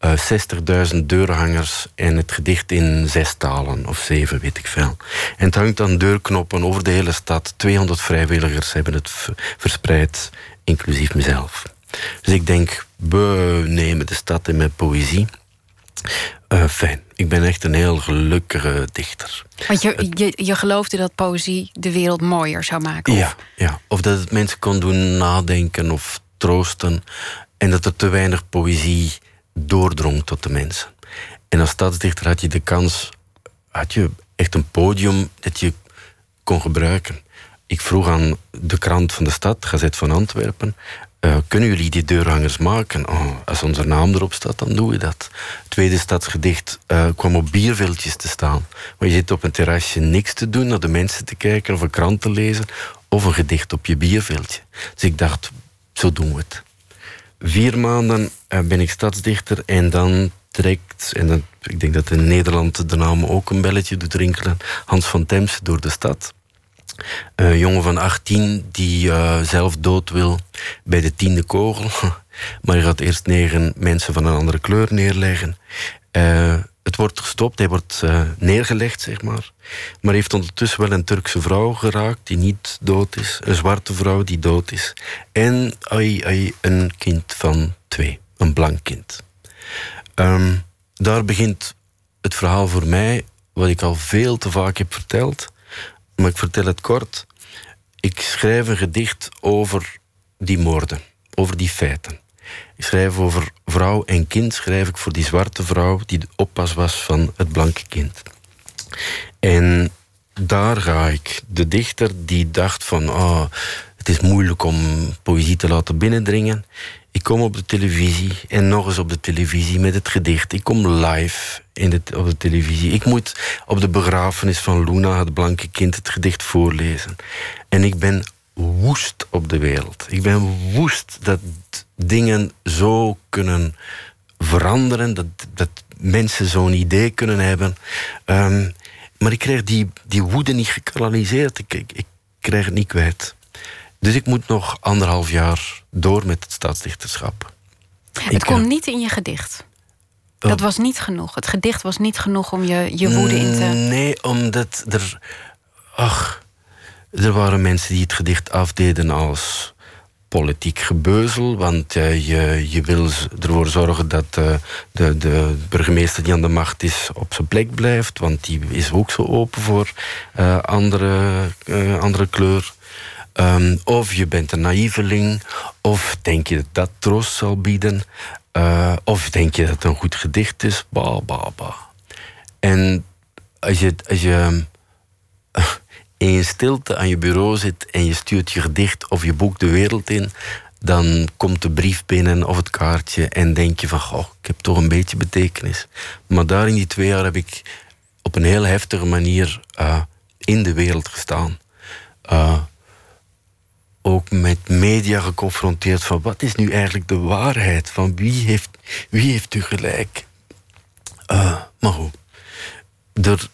uh, eh, 60.000 deurhangers en het gedicht in zes talen of zeven, weet ik veel. En het hangt aan deurknoppen over de hele stad. 200 vrijwilligers hebben het verspreid, inclusief mezelf. Dus ik denk, we nemen de stad in met poëzie. Uh, fijn. Ik ben echt een heel gelukkige dichter. Want je, je, je geloofde dat poëzie de wereld mooier zou maken? Ja, ja, of dat het mensen kon doen nadenken of troosten. En dat er te weinig poëzie doordrong tot de mensen. En als stadsdichter had je de kans, had je echt een podium dat je kon gebruiken. Ik vroeg aan de krant van de stad, Gazet van Antwerpen, uh, kunnen jullie die deurhangers maken? Oh, als onze naam erop staat, dan doen we dat. Het tweede stadsgedicht uh, kwam op bierveldjes te staan. Maar je zit op een terrasje niks te doen, naar de mensen te kijken of een krant te lezen of een gedicht op je bierveldje. Dus ik dacht, zo doen we het. Vier maanden uh, ben ik stadsdichter en dan trekt, en ik denk dat in Nederland de naam ook een belletje doet rinkelen, Hans van Temse door de stad. Een jongen van 18 die uh, zelf dood wil bij de tiende kogel. Maar hij gaat eerst negen mensen van een andere kleur neerleggen. Uh, het wordt gestopt, hij wordt uh, neergelegd, zeg maar. Maar heeft ondertussen wel een Turkse vrouw geraakt die niet dood is. Een zwarte vrouw die dood is. En ai, ai, een kind van twee, een blank kind. Um, daar begint het verhaal voor mij, wat ik al veel te vaak heb verteld maar ik vertel het kort. Ik schrijf een gedicht over die moorden, over die feiten. Ik schrijf over vrouw en kind, schrijf ik voor die zwarte vrouw die de oppas was van het blanke kind. En daar ga ik. De dichter die dacht van, oh, het is moeilijk om poëzie te laten binnendringen. Ik kom op de televisie en nog eens op de televisie met het gedicht. Ik kom live in de, op de televisie. Ik moet op de begrafenis van Luna, het blanke kind, het gedicht voorlezen. En ik ben woest op de wereld. Ik ben woest dat dingen zo kunnen veranderen, dat, dat mensen zo'n idee kunnen hebben. Um, maar ik krijg die, die woede niet gekanaliseerd. Ik, ik, ik krijg het niet kwijt. Dus ik moet nog anderhalf jaar door met het staatsdichterschap. Het ik, komt niet in je gedicht. Dat was niet genoeg. Het gedicht was niet genoeg om je, je woede in te. Nee, omdat er. Ach, er waren mensen die het gedicht afdeden als politiek gebeuzel. Want uh, je, je wil ervoor zorgen dat uh, de, de burgemeester die aan de macht is op zijn plek blijft. Want die is ook zo open voor uh, andere, andere kleur. Um, of je bent een naïveling, of denk je dat dat troost zal bieden, uh, of denk je dat het een goed gedicht is, ba, ba, ba. En als je, als je in stilte aan je bureau zit en je stuurt je gedicht of je boek de wereld in, dan komt de brief binnen of het kaartje en denk je van, goh, ik heb toch een beetje betekenis. Maar daar in die twee jaar heb ik op een heel heftige manier uh, in de wereld gestaan. Uh, ook met media geconfronteerd van wat is nu eigenlijk de waarheid? Van wie heeft, wie heeft u gelijk? Uh, maar goed. Door,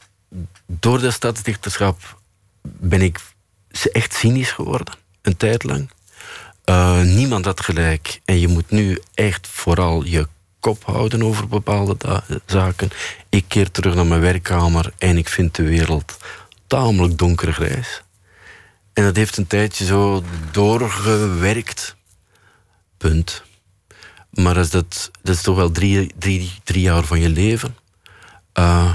door dat stadsdichterschap ben ik echt cynisch geworden. Een tijd lang. Uh, niemand had gelijk. En je moet nu echt vooral je kop houden over bepaalde zaken. Ik keer terug naar mijn werkkamer en ik vind de wereld tamelijk donkergrijs. En dat heeft een tijdje zo doorgewerkt. Punt. Maar dat, dat is toch wel drie, drie, drie jaar van je leven. Uh,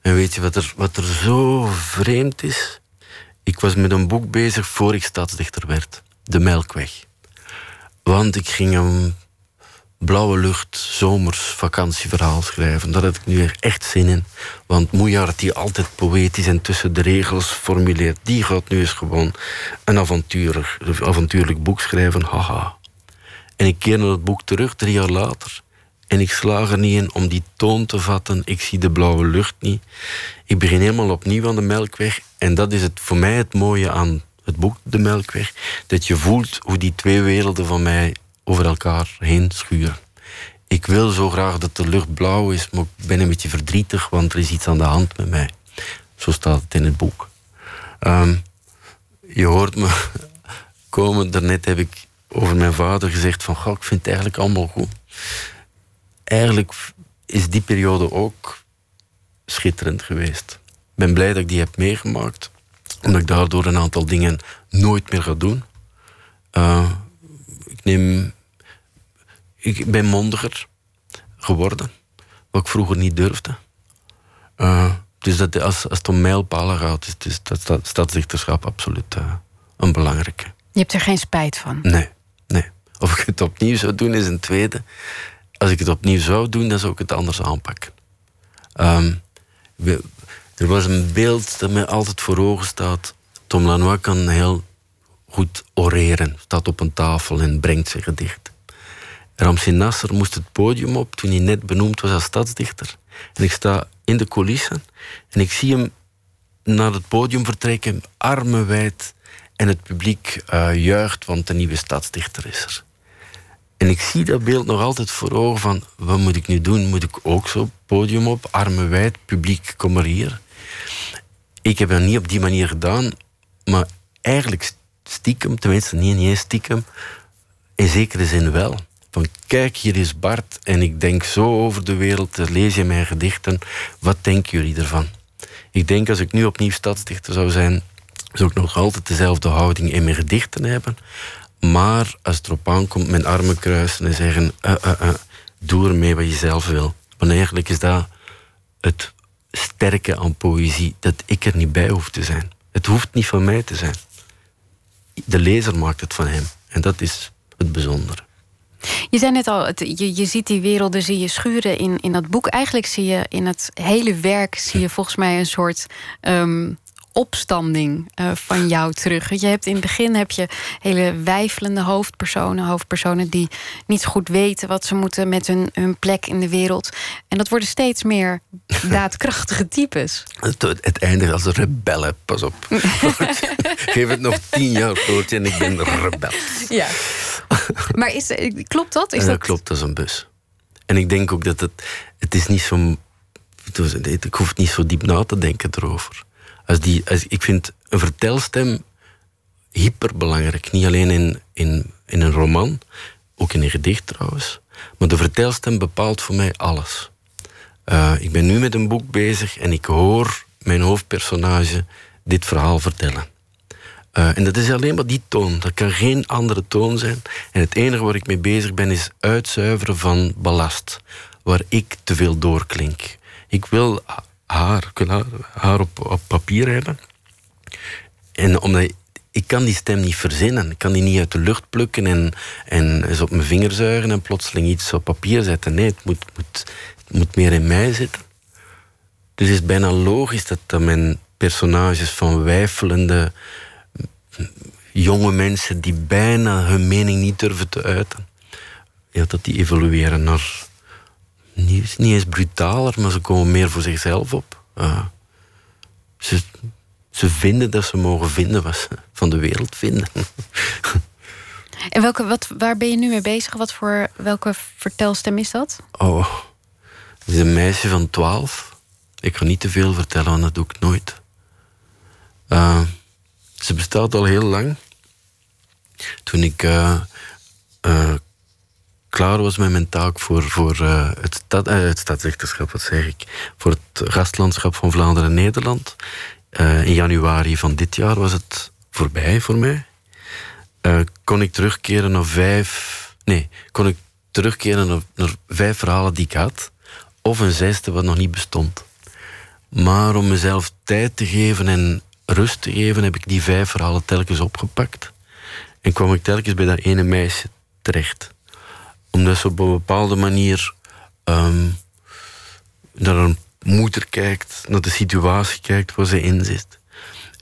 En weet je wat er, wat er zo vreemd is? Ik was met een boek bezig voor ik stadsdichter werd. De Melkweg. Want ik ging een blauwe lucht, zomers, vakantieverhaal schrijven. Daar had ik nu echt zin in. Want Moejaard, die altijd poëtisch en tussen de regels formuleert... die gaat nu eens gewoon een avontuurlijk, avontuurlijk boek schrijven. Haha. En ik keer naar het boek terug, drie jaar later... En ik slaag er niet in om die toon te vatten. Ik zie de blauwe lucht niet. Ik begin helemaal opnieuw aan de Melkweg. En dat is het, voor mij het mooie aan het boek De Melkweg. Dat je voelt hoe die twee werelden van mij over elkaar heen schuren. Ik wil zo graag dat de lucht blauw is, maar ik ben een beetje verdrietig, want er is iets aan de hand met mij. Zo staat het in het boek. Ehm, je hoort me komen, daarnet heb ik over mijn vader gezegd van, ik vind het eigenlijk allemaal goed eigenlijk is die periode ook schitterend geweest. Ik ben blij dat ik die heb meegemaakt, omdat ik daardoor een aantal dingen nooit meer ga doen. Uh, ik, neem, ik ben mondiger geworden, wat ik vroeger niet durfde. Uh, dus dat, als, als het om mijlpalen gaat, is, is dat, stadsdichterschap absoluut uh, een belangrijke. Je hebt er geen spijt van? Nee, nee. Of ik het opnieuw zou doen, is een tweede als ik het opnieuw zou doen, dan zou ik het anders aanpakken. Ehm, er was een beeld dat mij altijd voor ogen staat. Tom Lanois kan heel goed oreren. Staat op een tafel en brengt zijn gedicht. Ramsey Nasser moest het podium op toen hij net benoemd was als stadsdichter. En ik sta in de coulissen en ik zie hem naar het podium vertrekken, armen wijd. En het publiek uh, juicht, want de nieuwe stadsdichter is er. En ik zie dat beeld nog altijd voor ogen van... wat moet ik nu doen? Moet ik ook zo podium op, armen wijd, publiek, kom maar hier. Ik heb dat niet op die manier gedaan, maar eigenlijk stiekem, tenminste niet eens stiekem, in zekere zin wel. Kijk, hier is Bart en ik denk zo over de wereld, lees je mijn gedichten, wat denken jullie ervan? Ik denk als ik nu opnieuw stadsdichter zou zijn, zou ik nog altijd dezelfde houding in mijn gedichten hebben. Maar als het erop aankomt, mijn armen kruisen en zeggen: uh, uh, uh, doe ermee wat je zelf wil. Want eigenlijk is dat het sterke aan poëzie, dat ik er niet bij hoef te zijn. Het hoeft niet van mij te zijn. De lezer maakt het van hem. En dat is het bijzondere. Je zei net al, je, je ziet die werelden zie je schuren in, in dat boek. Eigenlijk zie je in het hele werk zie je volgens mij een soort um, opstanding uh, van jou terug. Je hebt in het begin heb je hele wijfelende hoofdpersonen, hoofdpersonen die niet goed weten wat ze moeten met hun, hun plek in de wereld. En dat worden steeds meer daadkrachtige types. Het, het eindigt als rebellen, pas op. Geef het nog tien jaar, Floortje, en ik ben rebel. Ja. Maar is, klopt dat? Is dat... klopt, dat is een bus. En ik denk ook dat het, het is niet zo. Ik hoef niet zo diep na te denken erover. Als die, als, ik vind een vertelstem hyperbelangrijk. Niet alleen in, in, in een roman, ook in een gedicht trouwens. Maar de vertelstem bepaalt voor mij alles. Uh, ik ben nu met een boek bezig en ik hoor mijn hoofdpersonage dit verhaal vertellen. Uh, en dat is alleen maar die toon. Dat kan geen andere toon zijn. En het enige waar ik mee bezig ben is uitzuiveren van ballast. Waar ik te veel doorklink. Ik wil haar, haar, op, op papier hebben. En omdat ik kan die stem niet verzinnen. Ik kan die niet uit de lucht plukken en, en eens op mijn vinger zuigen en plotseling iets op papier zetten. Nee, het moet, moet, moet meer in mij zitten. Dus het is bijna logisch dat, dat mijn personages van wijfelende jonge mensen die bijna hun mening niet durven te uiten, ja, dat die evolueren naar niet, niet eens brutaler, maar ze komen meer voor zichzelf op. Uh, ze, ze vinden dat ze mogen vinden wat ze van de wereld vinden. En welke, wat, waar ben je nu mee bezig? Wat voor, welke vertelstem is dat? Oh, het is een meisje van twaalf. Ik ga niet te veel vertellen, want dat doe ik nooit. Uh, ze bestaat al heel lang. Toen ik uh, klaar was met mijn taak voor, voor uh, het, stad, het stadsdichterschap, wat zeg ik, voor het gastlandschap van Vlaanderen en Nederland. In januari van dit jaar was het voorbij voor mij. kon ik terugkeren naar vijf. Nee, kon ik terugkeren naar, naar, vijf verhalen die ik had. Of een zesde wat nog niet bestond. Maar om mezelf tijd te geven en rust te geven, heb ik die vijf verhalen telkens opgepakt. En kwam ik telkens bij dat ene meisje terecht. Omdat ze op een bepaalde manier um, naar een moeder kijkt, naar de situatie kijkt waar ze in zit.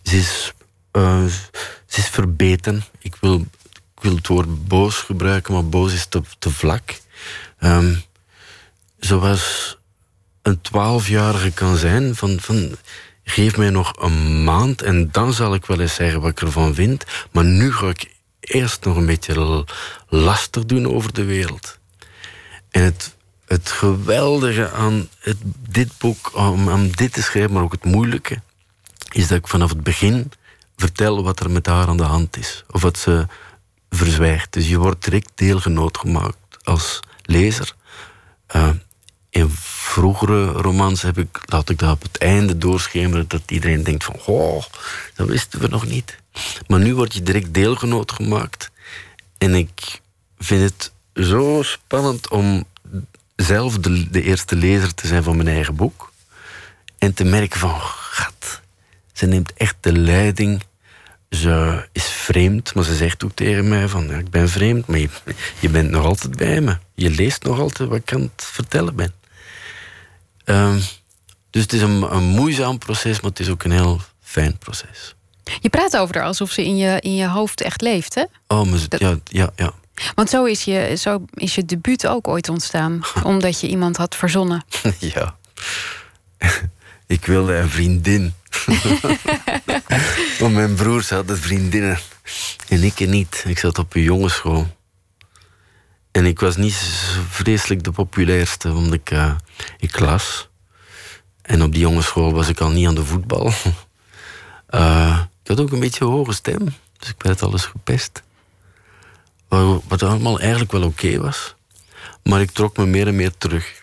Ze is, uh, ze is verbeten. Ik wil, ik wil het woord boos gebruiken, maar boos is te, te vlak. Um, zoals een twaalfjarige kan zijn, van, van geef mij nog een maand en dan zal ik wel eens zeggen wat ik ervan vind. Maar nu ga ik eerst nog een beetje lastig doen over de wereld. En het, het geweldige aan het, dit boek, om, dit te schrijven, maar ook het moeilijke, is dat ik vanaf het begin vertel wat er met haar aan de hand is. Of wat ze verzwijgt. Dus je wordt direct deelgenoot gemaakt als lezer. Uh, in vroegere romans heb ik, laat ik dat op het einde doorschemeren, dat iedereen denkt van, oh, dat wisten we nog niet. Maar nu word je direct deelgenoot gemaakt. En ik vind het zo spannend om zelf de, de eerste lezer te zijn van mijn eigen boek. En te merken van, gat, ze neemt echt de leiding. Ze is vreemd, maar ze zegt ook tegen mij van, ja, ik ben vreemd, maar je, je bent nog altijd bij me. Je leest nog altijd wat ik aan het vertellen ben. Um, dus het is een, een, moeizaam proces, maar het is ook een heel fijn proces. Je praat over haar alsof ze in je, in je hoofd echt leeft, hè? Oh, maar ja, ja, ja. Want zo is, je, zo is je debuut ook ooit ontstaan, omdat je iemand had verzonnen. ja. Ik wilde een vriendin. Want mijn broers hadden vriendinnen. En ik niet. Ik zat op een jongensschool. En ik was niet vreselijk de populairste, omdat ik, uh, ik las. En op die jongensschool was ik al niet aan de voetbal. Uh, ik had ook een beetje een hoge stem, dus ik werd alles gepest. Wat allemaal eigenlijk wel oké was. Maar ik trok me meer en meer terug.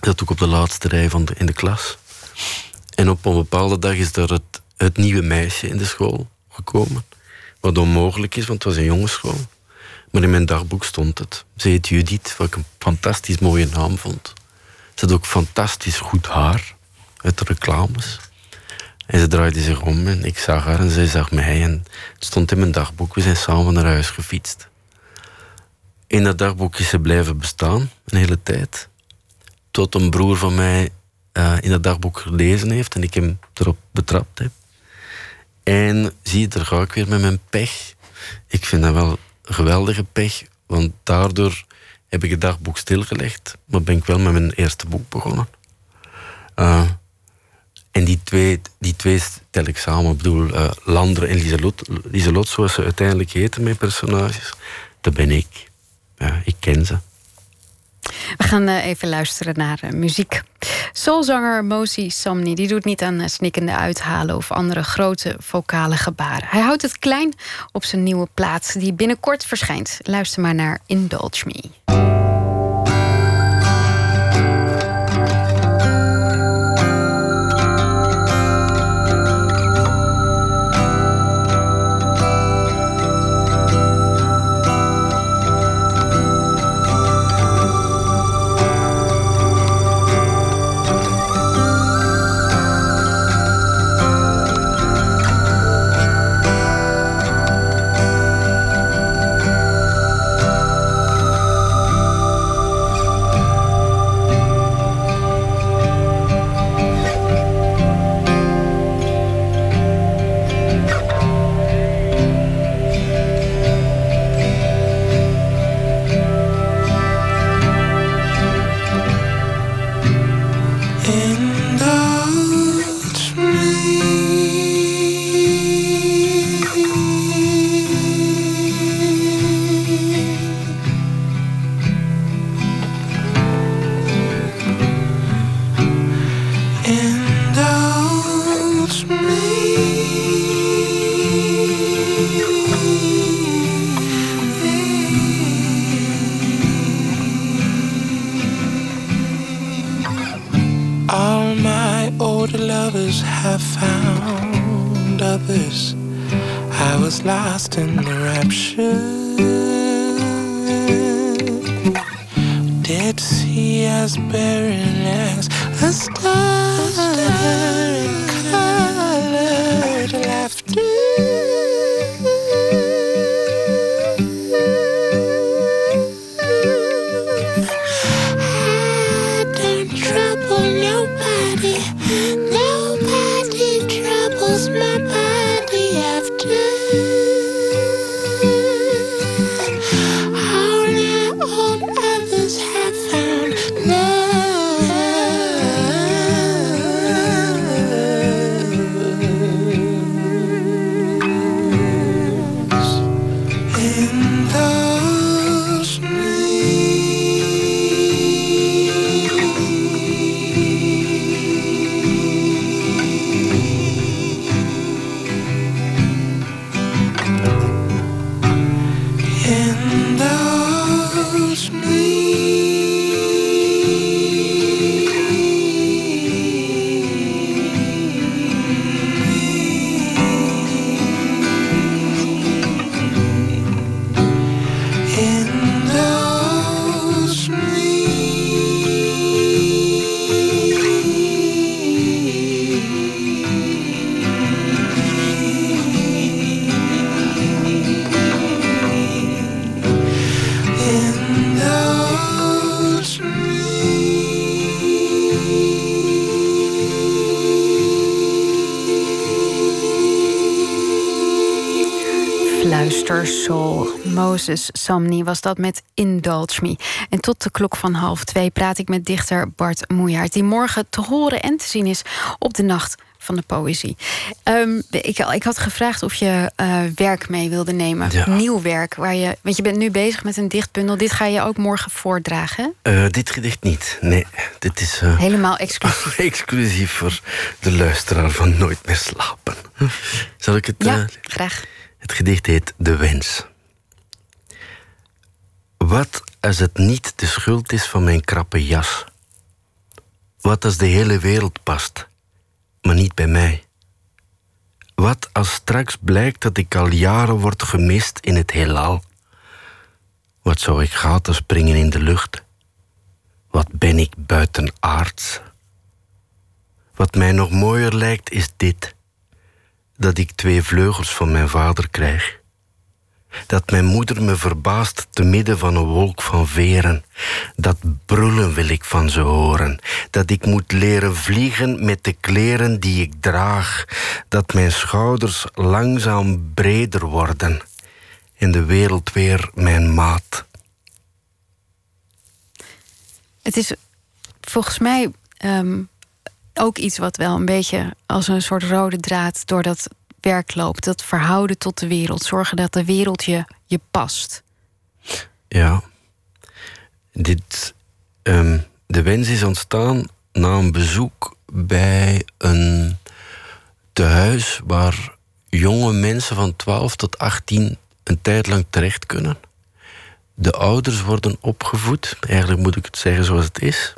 Dat ook op de laatste rij van in de klas. En op een bepaalde dag is er het, het nieuwe meisje in de school gekomen. Wat onmogelijk is, want het was een jongensschool. Maar in mijn dagboek stond het. Ze heet Judith, wat ik een fantastisch mooie naam vond. Ze had ook fantastisch goed haar uit de reclames. En ze draaide zich om en ik zag haar en zij zag mij. En het stond in mijn dagboek. We zijn samen naar huis gefietst. In dat dagboek is ze blijven bestaan, een hele tijd. Tot een broer van mij uh, in dat dagboek gelezen heeft en ik hem erop betrapt heb. En zie je, daar ga ik weer met mijn pech. Ik vind dat wel geweldige pech, want daardoor heb ik het dagboek stilgelegd, maar ben ik wel met mijn eerste boek begonnen. Uh, en die twee, die twee stel ik samen. Ik bedoel, uh, Landre en Lieselot, Lieselot, zoals ze uiteindelijk heten, mijn personages, dat ben ik. Ja, ik ken ze. We gaan uh, even luisteren naar uh, muziek. Soulzanger Mosi Samni die doet niet aan snikkende uithalen of andere grote vocale gebaren. Hij houdt het klein op zijn nieuwe plaat die binnenkort verschijnt. Luister maar naar Indulge Me. was lost in the rapture. Did see as barren as a star in color life. Samni was dat met Indulge Me. En tot de klok van half twee praat ik met dichter Bart Moejaert... die morgen te horen en te zien is op de Nacht van de Poëzie. Um, ik, ik, had gevraagd of je uh, werk mee wilde nemen. Nieuw werk. Waar je, want je bent nu bezig met een dichtbundel. Dit ga je ook morgen voordragen? Uh, dit gedicht niet. Nee, dit is... Uh, Helemaal exclusief. exclusief voor de luisteraar van Nooit meer slapen. Zal ik het... Ja, graag. Het gedicht heet De Wens. Wat als het niet de schuld is van mijn krappe jas? Wat als de hele wereld past, maar niet bij mij? Wat als straks blijkt dat ik al jaren word gemist in het heelal? Wat zou ik gaten springen in de lucht? Wat ben ik buitenaards? Wat mij nog mooier lijkt is dit dat ik twee vleugels van mijn vader krijg. Dat mijn moeder me verbaast te midden van een wolk van veren. Dat brullen wil ik van ze horen. Dat ik moet leren vliegen met de kleren die ik draag. Dat mijn schouders langzaam breder worden. En de wereld weer mijn maat. Het is volgens mij um, ook iets wat wel een beetje als een soort rode draad door dat werk loopt. Dat verhouden tot de wereld. Zorgen dat de wereld je, je past. Ja. Dit, um, de wens is ontstaan na een bezoek bij een tehuis waar jonge mensen van 12 tot 18 een tijd lang terecht kunnen. De ouders worden opgevoed, eigenlijk moet ik het zeggen zoals het is.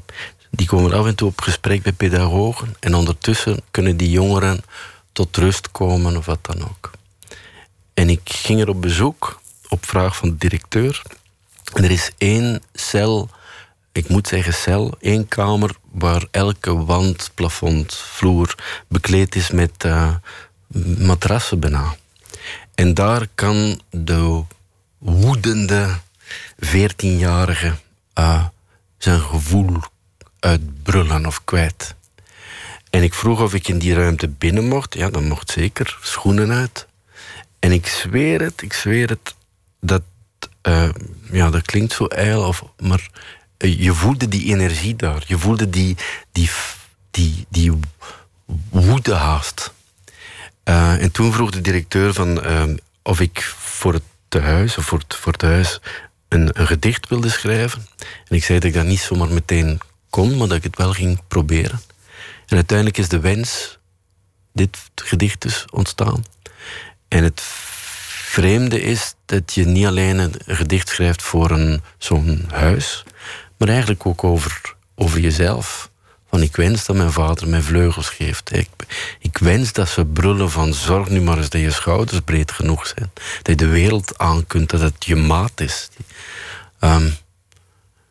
Die komen af en toe op gesprek bij pedagogen en ondertussen kunnen die jongeren tot rust komen of wat dan ook. En ik ging er op bezoek op vraag van de directeur. En er is één cel, ik moet zeggen cel, één kamer waar elke wand, plafond, vloer bekleed is met uh, matrassen bijna. En daar kan de woedende 14-jarige uh, zijn gevoel uitbrullen of kwijt. En ik vroeg of ik in die ruimte binnen mocht. Ja, dat mocht zeker. Schoenen uit. En ik zweer het, ik zweer het, dat, uh, ja, dat klinkt zo ijl, of, maar uh, je voelde die energie daar. Je voelde die, die, die, die woede haast. Uh, en toen vroeg de directeur van, of ik voor het tehuis, of voor het, voor het huis, een, een gedicht wilde schrijven. En ik zei dat ik dat niet zomaar meteen kon, maar dat ik het wel ging proberen. En uiteindelijk is de wens, dit gedicht dus, ontstaan. En het vreemde is dat je niet alleen een gedicht schrijft voor zo'n huis, maar eigenlijk ook over, over jezelf. Van ik wens dat mijn vader mij vleugels geeft. Ik, ik wens dat ze brullen van zorg nu maar eens dat je schouders breed genoeg zijn. Dat je de wereld aan kunt, dat het je maat is. Um,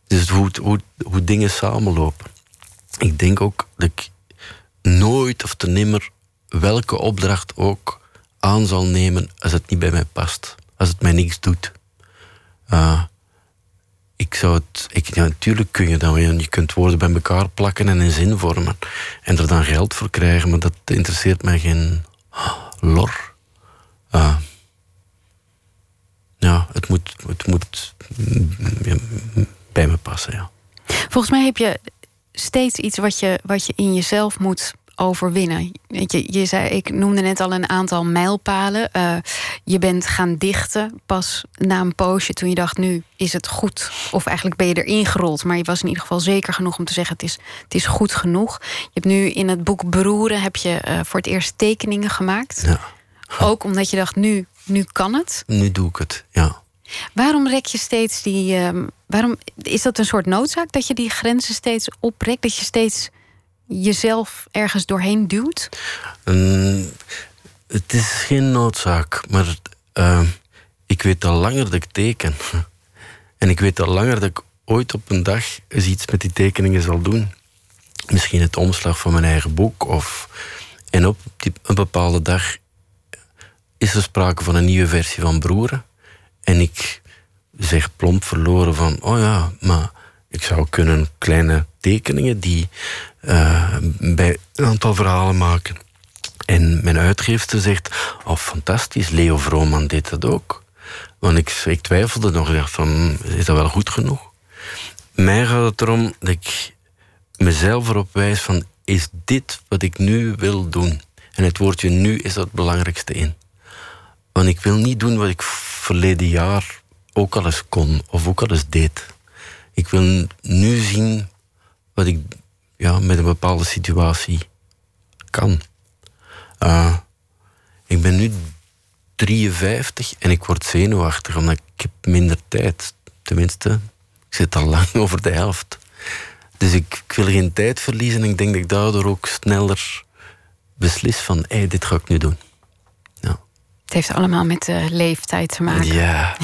dus hoe, hoe, hoe dingen samenlopen. ik denk ook dat nooit of te nimmer welke opdracht ook aan zal nemen als het niet bij mij past. Als het mij niks doet. Uh, ik zou het. Ik, ja, natuurlijk kun je dan. Je kunt woorden bij elkaar plakken en een zin vormen. En er dan geld voor krijgen, maar dat interesseert mij geen lor. Uh, ja, het moet, het moet bij me passen, ja. Volgens mij heb je steeds iets wat je, wat je in jezelf moet overwinnen. Je, je zei, ik noemde net al een aantal mijlpalen. Uh, je bent gaan dichten pas na een poosje toen je dacht, nu is het goed. Of eigenlijk ben je erin gerold, maar je was in ieder geval zeker genoeg om te zeggen, het is, het is goed genoeg. Je hebt nu in het boek Beroeren heb je uh, voor het eerst tekeningen gemaakt. Ja. Ook omdat je dacht, nu, nu kan het. Nu doe ik het, ja. Waarom rek je steeds die. Uh, waarom is dat een soort noodzaak dat je die grenzen steeds oprekt? Dat je steeds jezelf ergens doorheen duwt? Um, het is geen noodzaak, maar uh, ik weet al langer dat ik teken. En ik weet al langer dat ik ooit op een dag eens iets met die tekeningen zal doen. Misschien het omslag van mijn eigen boek. Of... En op die, een bepaalde dag is er sprake van een nieuwe versie van Broeren. En ik zeg plomp verloren van, oh ja, maar ik zou kunnen kleine tekeningen die uh, bij een aantal verhalen maken. En mijn uitgeefster zegt, oh fantastisch, Leo Vrooman deed dat ook. Want ik, ik twijfelde nog, van, is dat wel goed genoeg? Mij gaat het erom dat ik mezelf erop wijs van, is dit wat ik nu wil doen? En het woordje nu is dat het belangrijkste in. Want ik wil niet doen wat ik verleden jaar ook al eens kon of ook al eens deed. Ik wil nu zien wat ik ja, met een bepaalde situatie kan. Uh, ik ben nu 53 en ik word zenuwachtig omdat ik heb minder tijd. Tenminste, ik zit al lang over de helft. Dus ik, wil geen tijd verliezen en ik denk dat ik daardoor ook sneller beslis van hey, dit ga ik nu doen. Het heeft allemaal met de leeftijd te maken. Ja.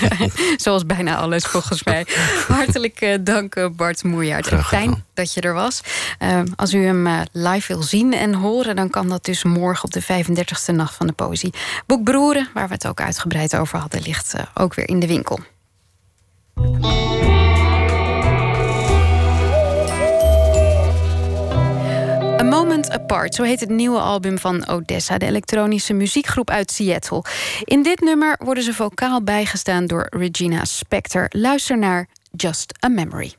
Zoals bijna alles volgens mij. Hartelijk uh, dank eh, Bart Moerjaert. Fijn dat je er was. Uh, als u hem live wil zien en horen... dan kan dat dus morgen op de 35e Nacht van de Poëzie. Boek Broeren, waar we het ook uitgebreid over hadden... ligt ook weer in de winkel. Moment Apart, zo heet het nieuwe album van Odessa, de elektronische muziekgroep uit Seattle. In dit nummer worden ze vocaal bijgestaan door Regina Spector. Luister naar Just a Memory.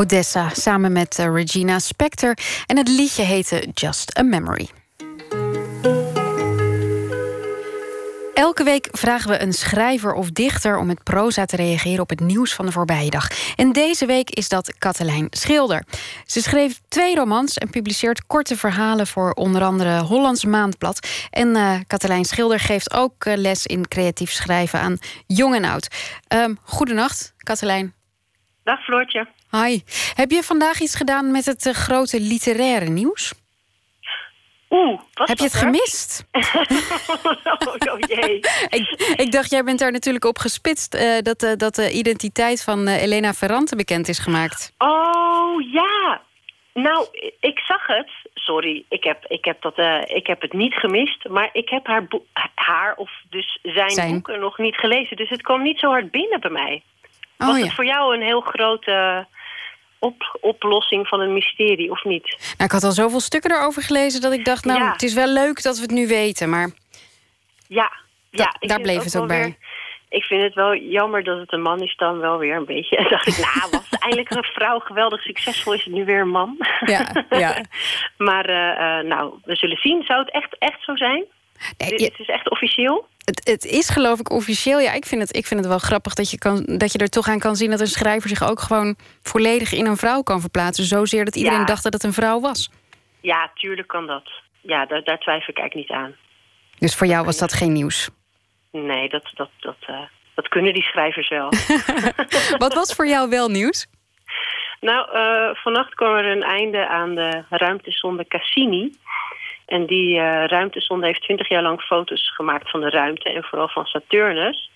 Odessa samen met eh, Regina Spector. En het liedje heette Just a Memory. Elke week vragen we een schrijver of dichter om met proza te reageren op het nieuws van de voorbije dag. En deze week is dat Katelijn Schilder. Ze schreef twee romans en publiceert korte verhalen voor onder andere Hollands Maandblad. En uh, Katelijn Schilder geeft ook uh, les in creatief schrijven aan jong en oud. Um, goedenacht, Katelijn. Dag Floortje. Hi. Heb je vandaag iets gedaan met het uh, grote literaire nieuws? Oeh, Heb je het er? gemist? oh, oh, jee. ik, ik, dacht, jij bent daar natuurlijk op gespitst... Uh, dat, uh, dat de identiteit van Elena Ferrante bekend is gemaakt. Oh, ja. Nou, ik zag het. Sorry, ik heb, ik heb, dat, ik heb het niet gemist. Maar ik heb haar, haar of dus zijn, zijn, boeken nog niet gelezen. Dus het kwam niet zo hard binnen bij mij. Oh, Was ja. het voor jou een heel grote op, oplossing van een mysterie, of niet? Nou, ik had al zoveel stukken erover gelezen dat ik dacht... nou, Ja. het is wel leuk dat we het nu weten, maar Ja, ja. Da- daar bleef het ook bij. weer- ik vind het wel jammer dat het een man is dan wel weer een beetje. En dacht ik, nou, was eindelijk een vrouw geweldig succesvol, is het nu weer een man. Ja, ja. maar eh, eh, nou, we zullen zien. Zou het echt, echt zo zijn? Nee, je- het is echt officieel? het, het is geloof ik officieel... ja, ik vind het, ik vind het wel grappig dat je, kan, dat je er toch aan kan zien... dat een schrijver zich ook gewoon volledig in een vrouw kan verplaatsen. Zozeer dat iedereen Ja. dacht dat het een vrouw was. Ja, tuurlijk kan dat. Ja, daar, daar twijfel ik eigenlijk niet aan. Dus voor jou was dat geen nieuws. Nee, dat, dat, dat, eh, dat kunnen die schrijvers wel. Wat was voor jou wel nieuws? Nou, eh, vannacht kwam er een einde aan de ruimtesonde Cassini. En die eh, ruimtesonde heeft twintig jaar lang foto's gemaakt van de ruimte en vooral van Saturnus.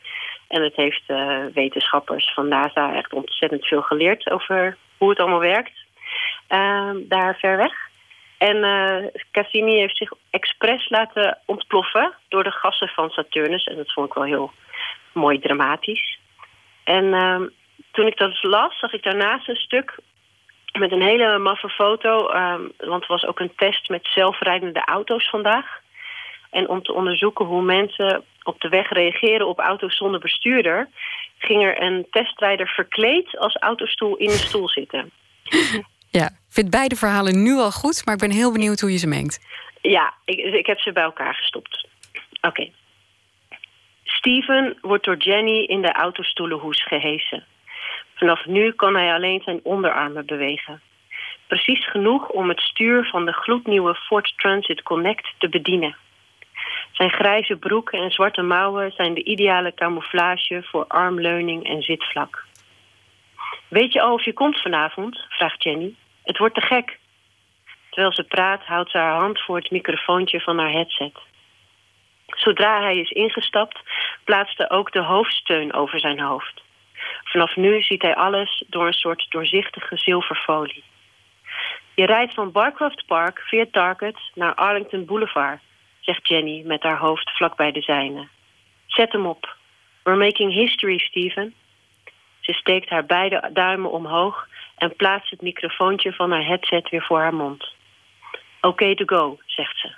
En het heeft eh, wetenschappers van NASA echt ontzettend veel geleerd over hoe het allemaal werkt. Ehm, daar ver weg. En eh, Cassini heeft zich expres laten ontploffen door de gassen van Saturnus. En dat vond ik wel heel mooi dramatisch. En ehm, toen ik dat las, zag ik daarnaast een stuk met een hele maffe foto. ehm, want er was ook een test met zelfrijdende auto's vandaag. En om te onderzoeken hoe mensen op de weg reageren op auto's zonder bestuurder... ging er een testrijder verkleed als autostoel in een stoel zitten. Ja, ik vind beide verhalen nu al goed... maar ik ben heel benieuwd hoe je ze mengt. Ja, ik, ik heb ze bij elkaar gestopt. Oké. Steven wordt door Jenny in de autostoelenhoes gehesen. Vanaf nu kan hij alleen zijn onderarmen bewegen. Precies genoeg om het stuur van de gloednieuwe Ford Transit Connect te bedienen. Zijn grijze broek en zwarte mouwen zijn de ideale camouflage voor armleuning en zitvlak. Weet je al of je komt vanavond? vraagt Jenny. Het wordt te gek. Terwijl ze praat, houdt ze haar hand voor het microfoontje van haar headset. Zodra hij is ingestapt, plaatste ook de hoofdsteun over zijn hoofd. Vanaf nu ziet hij alles door een soort doorzichtige zilverfolie. Je rijdt van Barcroft Park via Target naar Arlington Boulevard, zegt Jenny met haar hoofd vlak bij de zijne. Zet hem op. We're making history, Steven. Ze steekt haar beide duimen omhoog en plaatst het microfoontje van haar headset weer voor haar mond. Oké to go, zegt ze.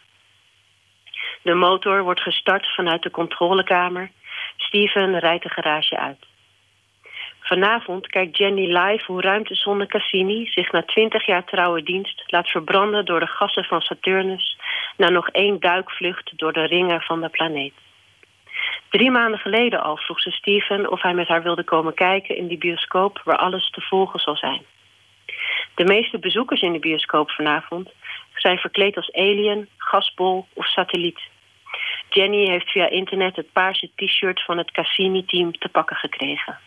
De motor wordt gestart vanuit de controlekamer. Steven rijdt de garage uit. Vanavond kijkt Jenny live hoe ruimtezonde Cassini zich na twintig jaar trouwe dienst laat verbranden door de gassen van Saturnus na nog één duikvlucht door de ringen van de planeet. Drie maanden geleden al vroeg ze Steven of hij met haar wilde komen kijken in die bioscoop waar alles te volgen zal zijn. De meeste bezoekers in de bioscoop vanavond zijn verkleed als alien, gasbol of satelliet. Jenny heeft via internet het paarse t-shirt van het Cassini-team te pakken gekregen.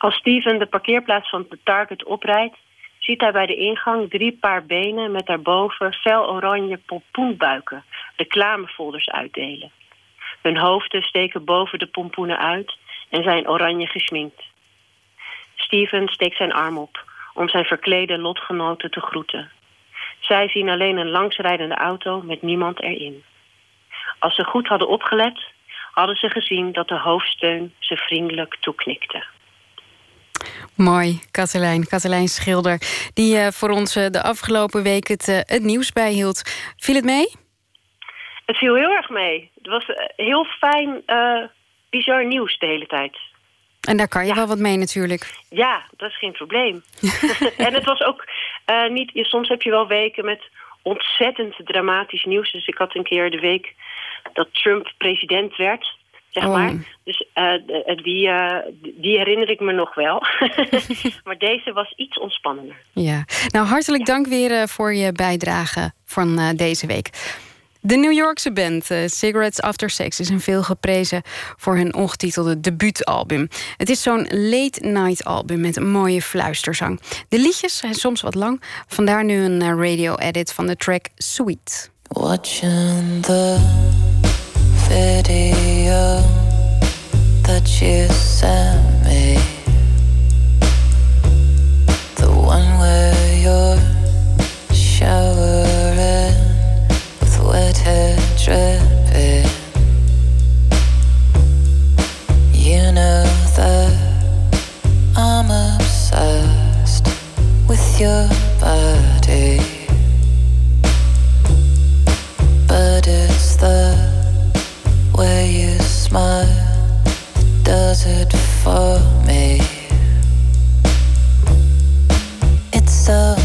Als Steven de parkeerplaats van de Target oprijdt, ziet hij bij de ingang drie paar benen met daarboven fel oranje pompoenbuiken reclamefolders uitdelen. Hun hoofden steken boven de pompoenen uit en zijn oranje gesminkt. Steven steekt zijn arm op om zijn verklede lotgenoten te groeten. Zij zien alleen een langsrijdende auto met niemand erin. Als ze goed hadden opgelet, hadden ze gezien dat de hoofdsteun ze vriendelijk toeknikte. Mooi, Katelijn. Katelijn Schilder, die eh, voor ons eh, de afgelopen week het, eh, het nieuws bijhield. Viel het mee? Het viel heel erg mee. Het was heel fijn, bizar nieuws de hele tijd. En daar kan je wel wat mee natuurlijk. Ja, dat is geen probleem. en het was ook niet... Soms heb je wel weken met ontzettend dramatisch nieuws. Dus ik had een keer de week dat Trump president werd zeg oh. maar. Dus uh, die, uh, die herinner ik me nog wel. maar deze was iets ontspannender. Ja, nou hartelijk dank weer voor je bijdrage van deze week. De New Yorkse band Cigarettes After Sex is een veel geprezen voor hun ongetitelde debuutalbum. Het is zo'n late night album met een mooie fluisterzang. De liedjes zijn soms wat lang, vandaar nu een radio edit van de track Sweet. Watching the video that you sent me. The one where you're showering with wet hair dripping. You know that I'm obsessed with your for me. It's so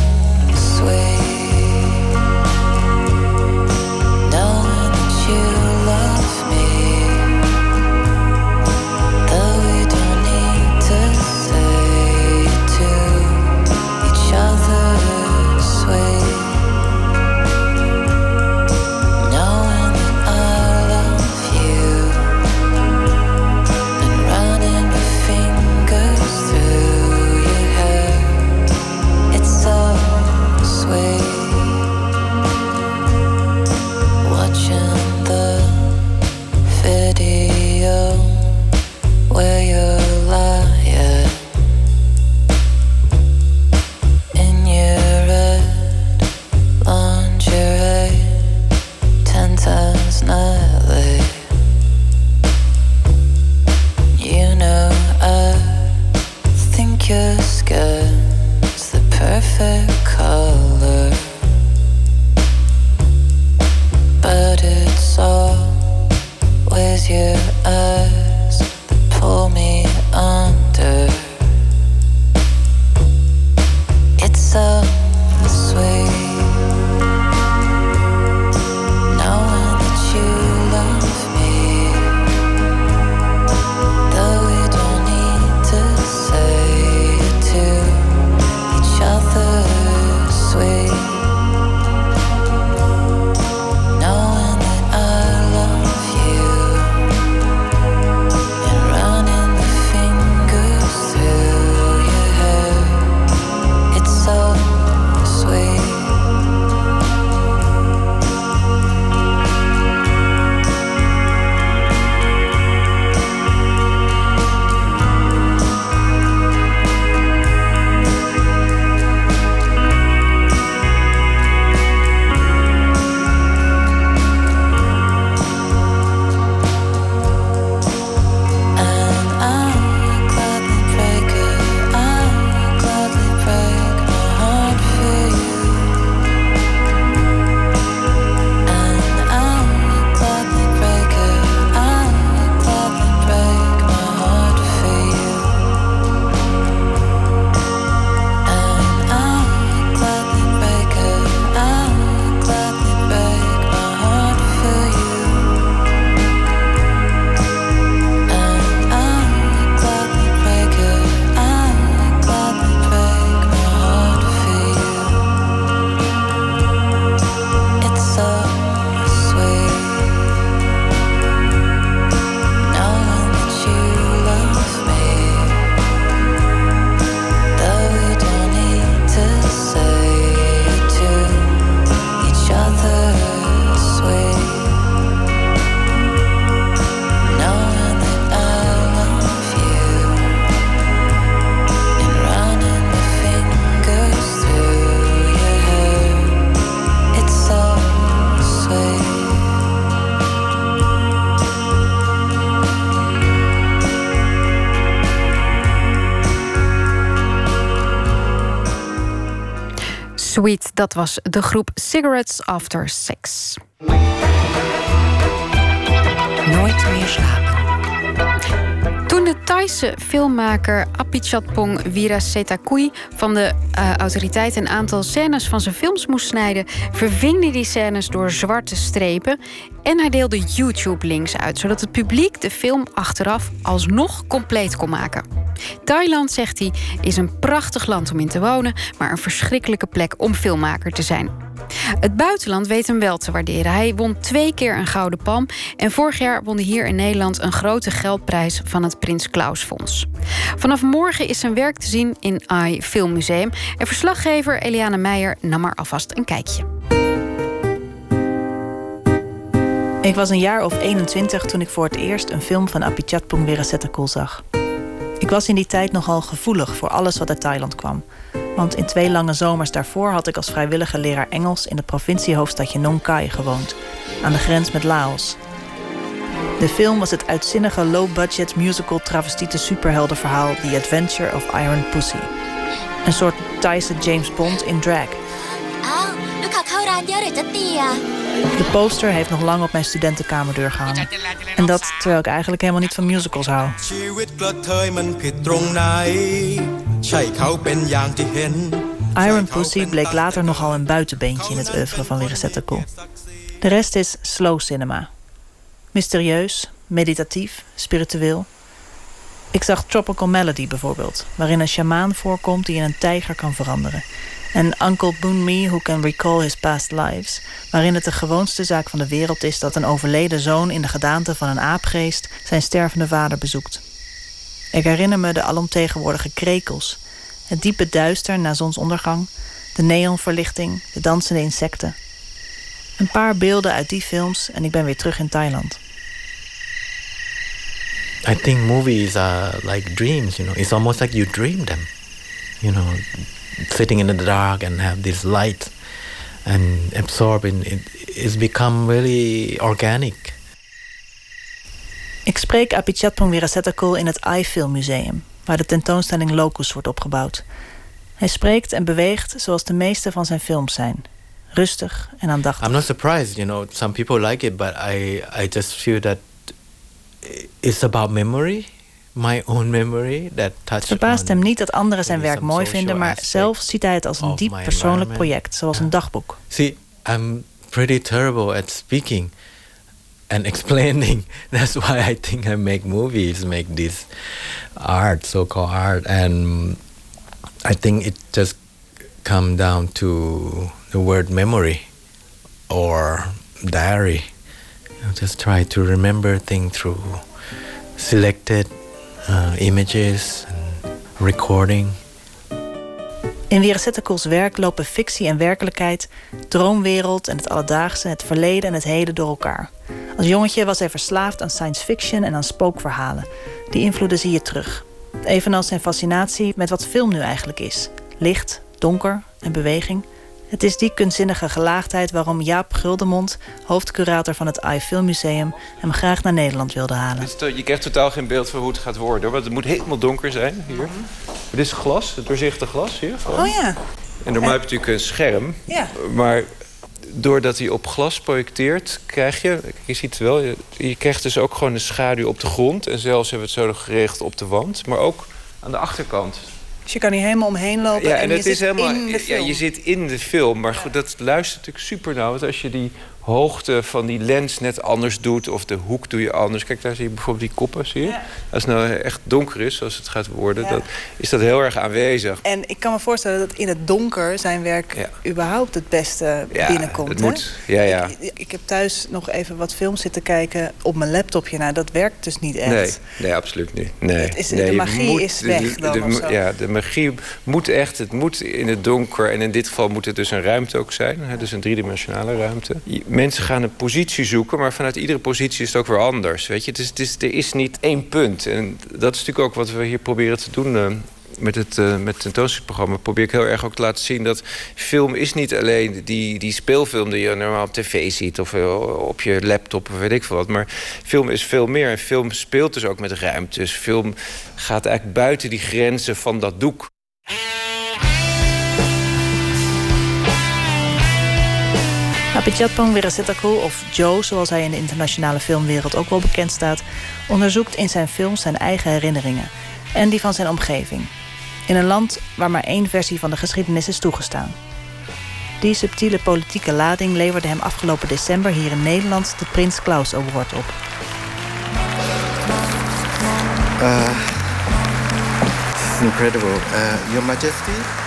Dat was de groep Cigarettes After Sex. Nooit meer slapen. Thaise filmmaker Apichatpong Weerasethakul van de uh, autoriteit een aantal scènes van zijn films moest snijden, verving hij die scènes door zwarte strepen en hij deelde YouTube-links uit, zodat het publiek de film achteraf alsnog compleet kon maken. Thailand, zegt hij, is een prachtig land om in te wonen, maar een verschrikkelijke plek om filmmaker te zijn. Het buitenland weet hem wel te waarderen. Hij won twee keer een Gouden Palm. En vorig jaar won hij hier in Nederland een grote geldprijs van het Prins Klaus Fonds. Vanaf morgen is zijn werk te zien in AI Filmmuseum. En verslaggever Eliane Meijer nam er alvast een kijkje. Ik was een jaar of 21 toen ik voor het eerst een film van Apichatpong Weerasethakul zag. Ik was in die tijd nogal gevoelig voor alles wat uit Thailand kwam. Want in twee lange zomers daarvoor had ik als vrijwillige leraar Engels in het provinciehoofdstadje Nong Khai gewoond, aan de grens met Laos. De film was het uitzinnige low-budget musical travestiete superheldenverhaal The Adventure of Iron Pussy. Een soort Thaise James Bond in drag. De poster heeft nog lang op mijn studentenkamerdeur gehangen. En dat terwijl ik eigenlijk helemaal niet van musicals hou. Iron Pussy bleek later nogal een buitenbeentje in het oeuvre van Weerasethakul. De rest is slow cinema. Mysterieus, meditatief, spiritueel. Ik zag Tropical Melody bijvoorbeeld, waarin een sjamaan voorkomt die in een tijger kan veranderen. En Uncle Boon Me Who Can Recall His Past Lives, waarin het de gewoonste zaak van de wereld is dat een overleden zoon in de gedaante van een aapgeest zijn stervende vader bezoekt. Ik herinner me de alomtegenwoordige krekels, het diepe duister na zonsondergang, de neonverlichting, de dansende insecten. Een paar beelden uit die films en ik ben weer terug in Thailand. I think movies are like dreams, you know. It's almost like you dream them. You know, sitting in the dark and have this light and absorbing it, it's become really organic. Ik spreek Apichatpong Weerasethakul in het iFilm Museum, waar de tentoonstelling Locus wordt opgebouwd. Hij spreekt en beweegt zoals de meeste van zijn films zijn. Rustig en aandachtig. I'm not surprised, you know, some people like it, but I, I just feel that it's about memory my own memory that touched Verbaast hem niet dat anderen zijn werk mooi vinden, maar zelf ziet hij het als een diep persoonlijk project, zoals een dagboek. See, I'm pretty terrible at speaking and explaining. That's why I think I make movies, make this art, so-called art, and I think it just come down to the word memory or diary. You just try to remember things through selected uh, images and recording. In Weerasethakul's werk lopen fictie en werkelijkheid, droomwereld en het alledaagse, het verleden en het heden door elkaar. Als jongetje was hij verslaafd aan science fiction en aan spookverhalen. Die invloeden zie je terug. Evenals zijn fascinatie met wat film nu eigenlijk is: licht, donker en beweging. Het is die kunstzinnige gelaagdheid waarom Jaap Guldemond, hoofdcurator van het iFilm Museum, hem graag naar Nederland wilde halen. Je krijgt totaal geen beeld van hoe het gaat worden, want het moet helemaal donker zijn hier. Dit is glas, het doorzichtige glas hier. Oh ja. En normaal heb je natuurlijk een scherm, ja. maar doordat hij op glas projecteert, krijg je, je ziet het wel, je, je krijgt dus ook gewoon een schaduw op de grond. En zelfs hebben we het zo gericht op de wand, maar ook aan de achterkant. Dus je kan hier helemaal omheen lopen ja, en, en je zit helemaal, in de film. Ja, je zit in de film, maar goed, dat luistert natuurlijk super nauw. Want als je die hoogte van die lens net anders doet... of de hoek doe je anders. Kijk, daar zie je bijvoorbeeld die koppen, zie je? Als het nou echt donker is, zoals het gaat worden... Dan is dat heel erg aanwezig. En ik kan me voorstellen dat in het donker zijn werk... überhaupt het beste binnenkomt. Het moet. Ja, ja. Ik, ik, heb thuis nog even wat films zitten kijken op mijn laptopje. Nou, dat werkt dus niet echt. Nee, nee absoluut niet. Nee. Is, nee, de magie moet, is weg dan de, Ja, de magie moet echt... Het moet in het donker. En in dit geval moet het dus een ruimte ook zijn. Hè, dus een driedimensionale ruimte mensen gaan een positie zoeken, maar vanuit iedere positie is het ook weer anders. Weet je? Het is, het is, er is niet één punt. En dat is natuurlijk ook wat we hier proberen te doen. Uh, met het, uh, met het tentoonstellingsprogramma probeer ik heel erg ook te laten zien... dat film is niet alleen die, die speelfilm die je normaal op tv ziet... of uh, op je laptop of weet ik veel wat. Maar film is veel meer. En film speelt dus ook met ruimtes. Film gaat eigenlijk buiten die grenzen van dat doek. Apichatpong Weerasethakul, of Joe zoals hij in de internationale filmwereld ook wel bekend staat, onderzoekt in zijn films zijn eigen herinneringen en die van zijn omgeving. In een land waar maar één versie van de geschiedenis is toegestaan. Die subtiele politieke lading leverde hem afgelopen december hier in Nederland de Prins Klaus Award op. Uh, incredible. Uh, Your Majesty?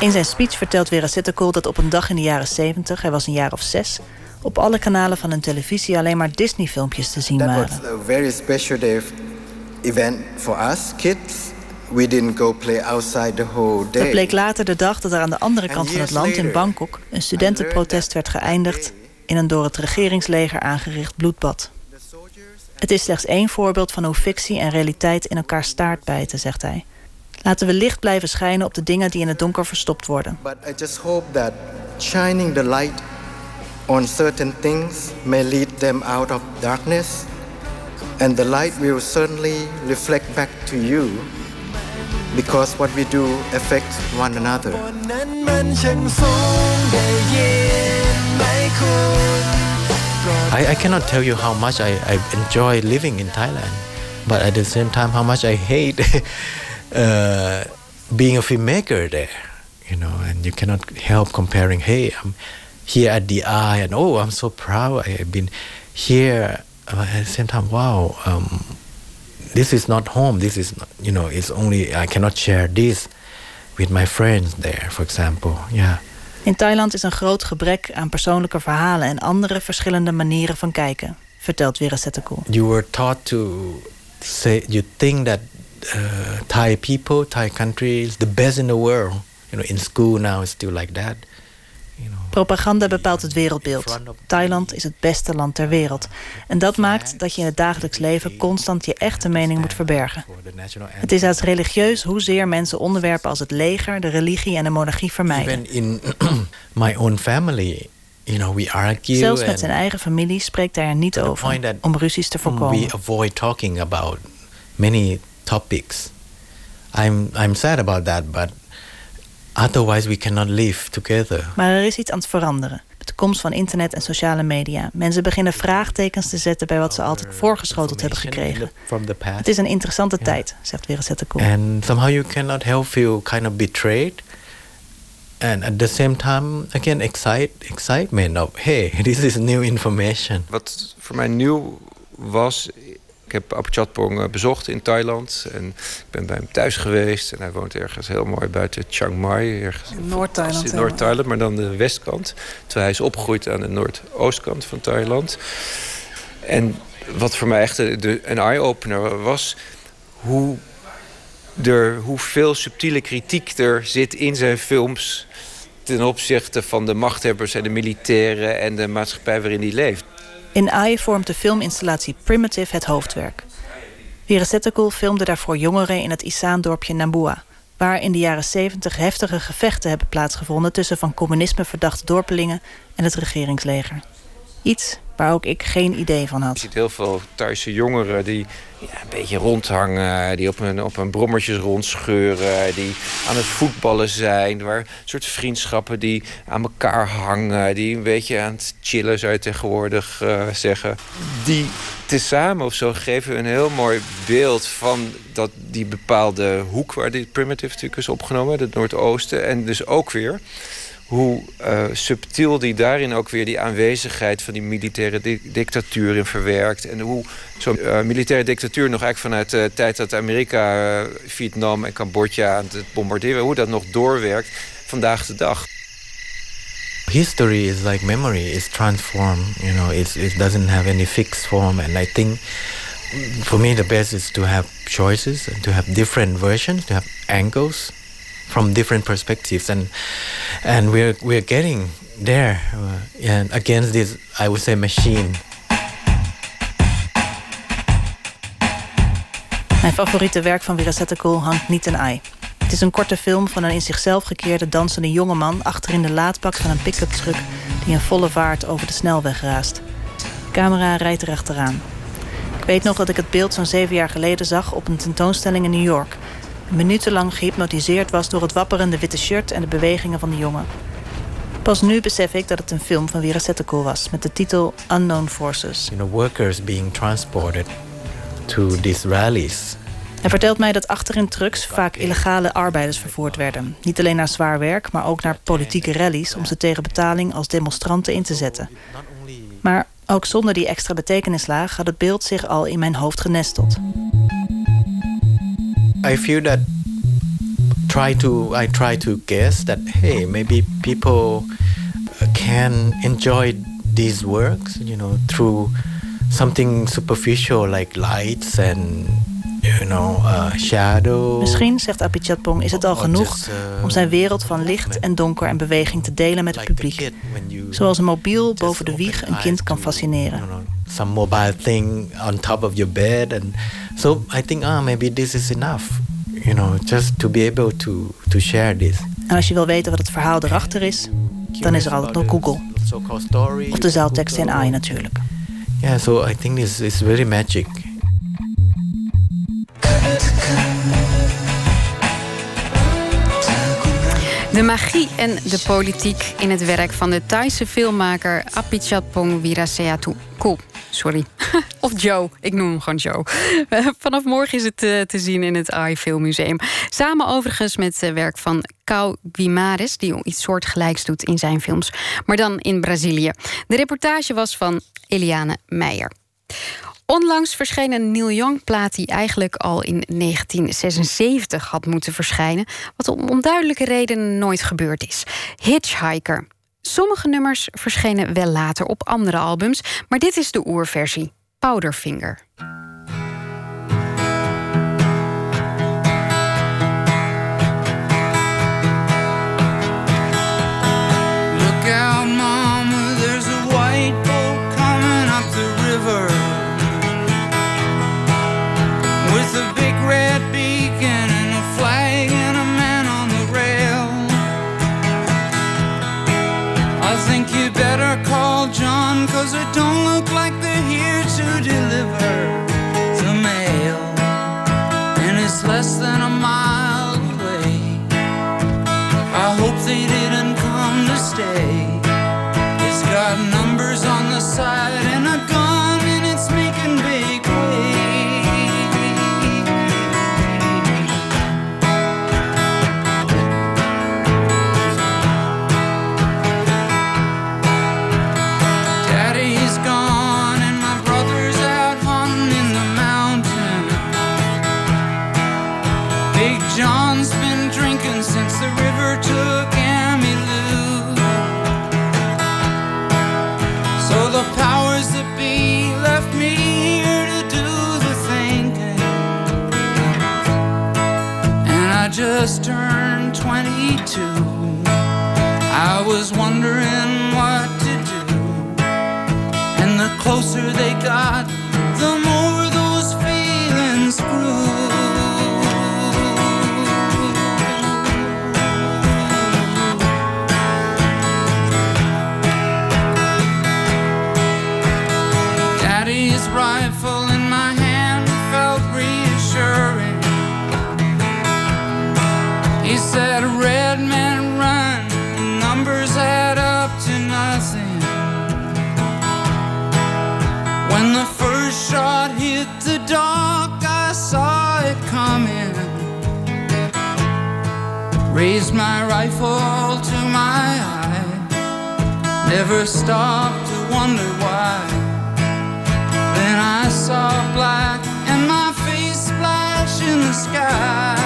In zijn speech vertelt Vera Sitterkool dat op een dag in de jaren 70, hij was een jaar of zes, op alle kanalen van hun televisie alleen maar Disney-filmpjes te zien waren. That was a very special day event for us kids. We didn't go play outside the whole day. Dat bleek later de dag dat er aan de andere kant van het land, in Bangkok, een studentenprotest werd geëindigd in een door het regeringsleger aangericht bloedbad. Het is slechts één voorbeeld van hoe fictie en realiteit in elkaar staart bijten, zegt hij. Laten we licht blijven schijnen op de dingen die in het donker verstopt worden. But I just hope that shining the light on certain things may lead them out of darkness. And the light will certainly reflect back to you because what we do affects one another. I, I cannot tell you how much I, I enjoy living in Thailand, but at the same time, how much I hate uh, being a filmmaker there. You know, and you cannot help comparing. Hey, I'm here at the eye, and oh, I'm so proud. I have been here. Uh, at the same time, wow, um, this is not home. This is, not, you know, it's only I cannot share this with my friends there, for example. Yeah. In Thailand is een groot gebrek aan persoonlijke verhalen en andere verschillende manieren van kijken, vertelt Vera Settekul. You were taught to say you think that uh, Thai people, Thai country is the best in the world. You know, in school now it's still like that. Propaganda bepaalt het wereldbeeld. Thailand is het beste land ter wereld. En dat maakt dat je in het dagelijks leven constant je echte mening moet verbergen. Het is als religieus hoezeer mensen onderwerpen als het leger, de religie en de monarchie vermijden. Even in my own family, you know, we argue. Zelfs met zijn eigen familie spreekt hij er niet over om ruzies te voorkomen. We avoid talking about many topics. I'm I'm sad about that, but Otherwise we cannot live together. Maar er is iets aan het veranderen. Met de komst van internet en sociale media. Mensen beginnen vraagtekens te zetten bij wat ze altijd voorgeschoteld hebben gekregen. Het is een interessante yeah. tijd, zegt Vera Zetterkool. And somehow you cannot help feel kind of betrayed. And at the same time, again, excite, excitement of, hey, this is new information. Wat voor mij nieuw was ik heb Apachatpong eh, bezocht in Thailand. En ik ben bij hem thuis geweest. En hij woont ergens heel mooi buiten Chiang Mai. Ergens Noord-Thailand. In Noord-Thailand, maar dan de westkant. Terwijl hij is opgegroeid aan de noordoostkant van Thailand. En wat voor mij echt een eye-opener was... hoe er, hoeveel subtiele kritiek er zit in zijn films... ten opzichte van de machthebbers en de militairen... en de maatschappij waarin hij leeft. In AI vormt de filminstallatie Primitive het hoofdwerk. Viracetakul filmde daarvoor jongeren in het Isaan-dorpje Nambua... waar in de jaren 70 heftige gevechten hebben plaatsgevonden... tussen van communisme verdachte dorpelingen en het regeringsleger. Iets waar ook ik geen idee van had. Je ziet heel veel Thaise jongeren die ja, een beetje rondhangen... die op een, op een brommertjes rondscheuren... die aan het voetballen zijn... waar soort vriendschappen die aan elkaar hangen... die een beetje aan het chillen, zou je tegenwoordig uh, zeggen. Die tezamen of zo geven een heel mooi beeld... van dat die bepaalde hoek waar dit primitive natuurlijk is opgenomen... het Noordoosten, en dus ook weer hoe uh, subtiel die daarin ook weer die aanwezigheid van die militaire di dictatuur in verwerkt. En hoe zo'n uh, militaire dictatuur nog eigenlijk vanuit de tijd dat Amerika uh, Vietnam en Cambodja aan het bombarderen, hoe dat nog doorwerkt vandaag de dag. History is like memory, it's transformed, you know, it's, it doesn't have any fixed form. And I think for me the best is to have choices and to have different versions, to have angles from different perspectives and and we're we're getting there uh, and against this I would say machine. Mijn favoriete werk van Viracetakul hangt niet een ei. Het is een korte film van een in zichzelf gekeerde dansende jongeman achter in de laadbak van een pick-up truck die in volle vaart over de snelweg raast. De camera rijdt er achteraan. Ik weet nog dat ik het beeld zo'n zeven jaar geleden zag op een tentoonstelling in New York minutenlang gehypnotiseerd was door het wapperende witte shirt en de bewegingen van de jongen. Pas nu besef ik dat het een film van Wira Settekul was met de titel Unknown Forces. You know, workers being transported to these rallies. Hij vertelt mij dat achterin trucks vaak illegale arbeiders vervoerd werden. Niet alleen naar zwaar werk, maar ook naar politieke rallies om ze tegen betaling als demonstranten in te zetten. Maar ook zonder die extra betekenislaag had het beeld zich al in mijn hoofd genesteld. I feel that try to I try to guess that hey maybe people can enjoy these works you know through something superficial like lights and you know uh, shadow. Misschien, zegt Apichatpong, is het al genoeg uh, om zijn wereld van licht en donker en beweging te delen met het publiek. Zoals een mobiel boven de wieg een kind kan fascineren. Some mobile thing on top of your bed and so I think ah maybe this is enough you know, just to be able to, to share this. En als je wil weten wat het verhaal erachter is, dan is er altijd nog Google. Of de zaaltekst in AI natuurlijk. Yeah, so I think this is very magic. De magie en de politiek in het werk van de Thaise filmmaker Apichatpong Weerasethakul. Cool, sorry. of Joe, ik noem hem gewoon Joe. Vanaf morgen is het eh, te zien in het AI Filmmuseum. Samen overigens met het werk van Kau Guimares... die iets soortgelijks doet in zijn films, maar dan in Brazilië. De reportage was van Eliane Meijer. Onlangs verscheen een Neil Young-plaat die eigenlijk al in 1976 had moeten verschijnen, wat om onduidelijke redenen nooit gebeurd is. Hitchhiker. Sommige nummers verschenen wel later op andere albums, maar dit is de oerversie, Powderfinger. better call John, cause it don't look like they're here to deliver the mail. And it's less than closer they got, Never stopped to wonder why. Then I saw black and my face splash in the sky.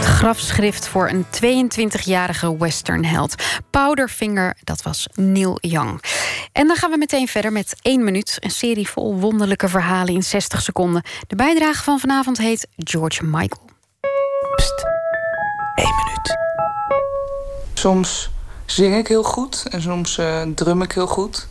grafschrift voor een 22-jarige westernheld. Powderfinger, dat was Neil Young. En dan gaan we meteen verder met 1 minuut. Een serie vol wonderlijke verhalen in 60 seconden. De bijdrage van vanavond heet George Michael. Pst, 1 minuut. Soms zing ik heel goed en soms uh, drum ik heel goed.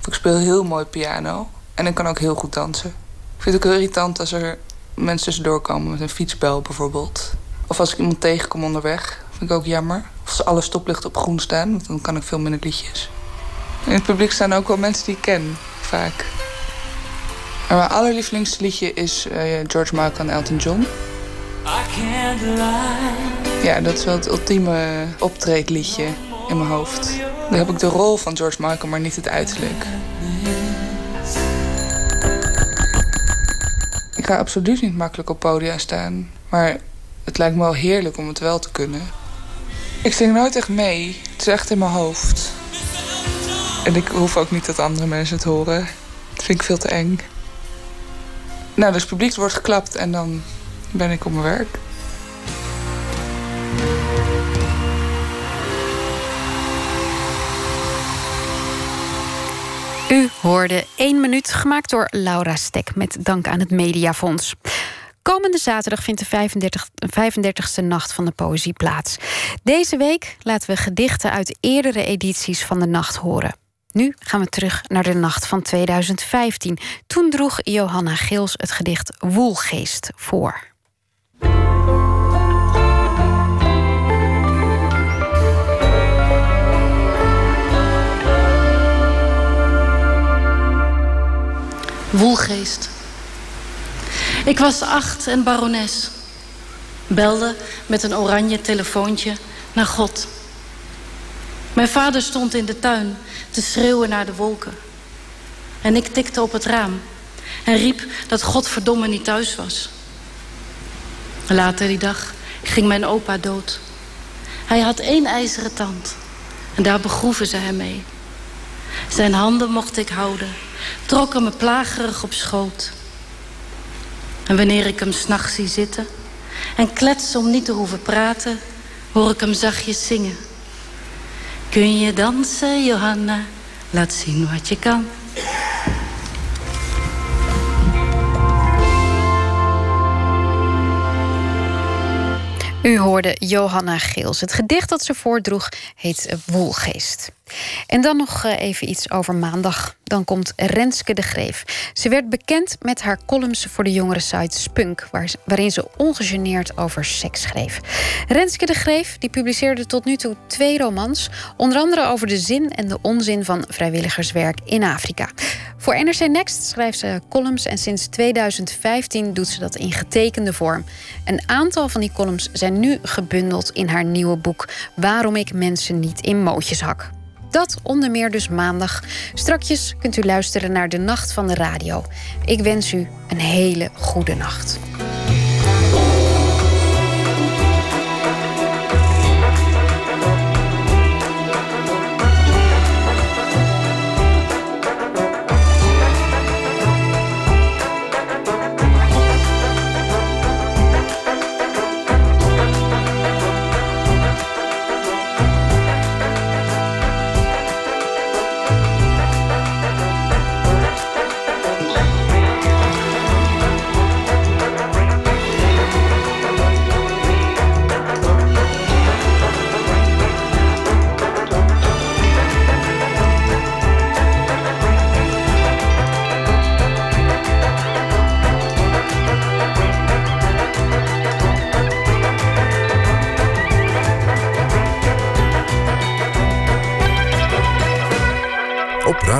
Of ik speel heel mooi piano. En ik kan ook heel goed dansen. Ik vind het ook heel irritant als er mensen tussendoor komen met een fietsbel bijvoorbeeld. Of als ik iemand tegenkom onderweg, vind ik ook jammer. Of als alle stoplichten op groen staan, dan kan ik veel minder liedjes. In het publiek staan ook wel mensen die ik ken, vaak. Maar mijn allerlievelingsliedje is uh, George Michael en Elton John. Ja, dat is wel het ultieme optreedliedje in mijn hoofd. Dan heb ik de rol van George Michael, maar niet het uiterlijk. Ik ga absoluut niet makkelijk op podia staan. Maar het lijkt me wel heerlijk om het wel te kunnen. Ik zing nooit echt mee. Het is echt in mijn hoofd. En ik hoef ook niet dat andere mensen het horen. Dat vind ik veel te eng. Nou, dus publiek wordt geklapt en dan ben ik op mijn werk. U hoorde 1 minuut gemaakt door Laura Stek met dank aan het Mediafonds. Komende zaterdag vindt de 35, 35e nacht van de poëzie plaats. Deze week laten we gedichten uit eerdere edities van de nacht horen. Nu gaan we terug naar de nacht van 2015. Toen droeg Johanna Gils het gedicht Woelgeest voor. Woelgeest. Ik was acht en barones. Belde met een oranje telefoontje naar God. Mijn vader stond in de tuin te schreeuwen naar de wolken. En ik tikte op het raam en riep dat God verdomme niet thuis was. Later die dag ging mijn opa dood. Hij had één ijzeren tand en daar begroeven ze hem mee. Zijn handen mocht ik houden, trok hem me plagerig op schoot. En wanneer ik hem s'nachts zie zitten en klets om niet te hoeven praten, hoor ik hem zachtjes zingen. Kun je dansen, Johanna? Laat zien wat je kan. U hoorde Johanna Geels. Het gedicht dat ze voordroeg heet Woelgeest. En dan nog eh, even iets over maandag. Dan komt Renske de Greef. Ze werd bekend met haar columns voor de jongere site Spunk... waarin ze ongegeneerd over seks schreef. Renske de Greef die publiceerde tot nu toe twee romans... onder andere over de zin en de onzin van vrijwilligerswerk in Afrika. Voor NRC Next schrijft ze columns... en sinds 2015 doet ze dat in getekende vorm. Een aantal van die columns zijn nu gebundeld in haar nieuwe boek... Waarom ik mensen niet in mootjes hak. Dat onder meer dus maandag. Strakjes kunt u luisteren naar de Nacht van de Radio. Ik wens u een hele goede nacht.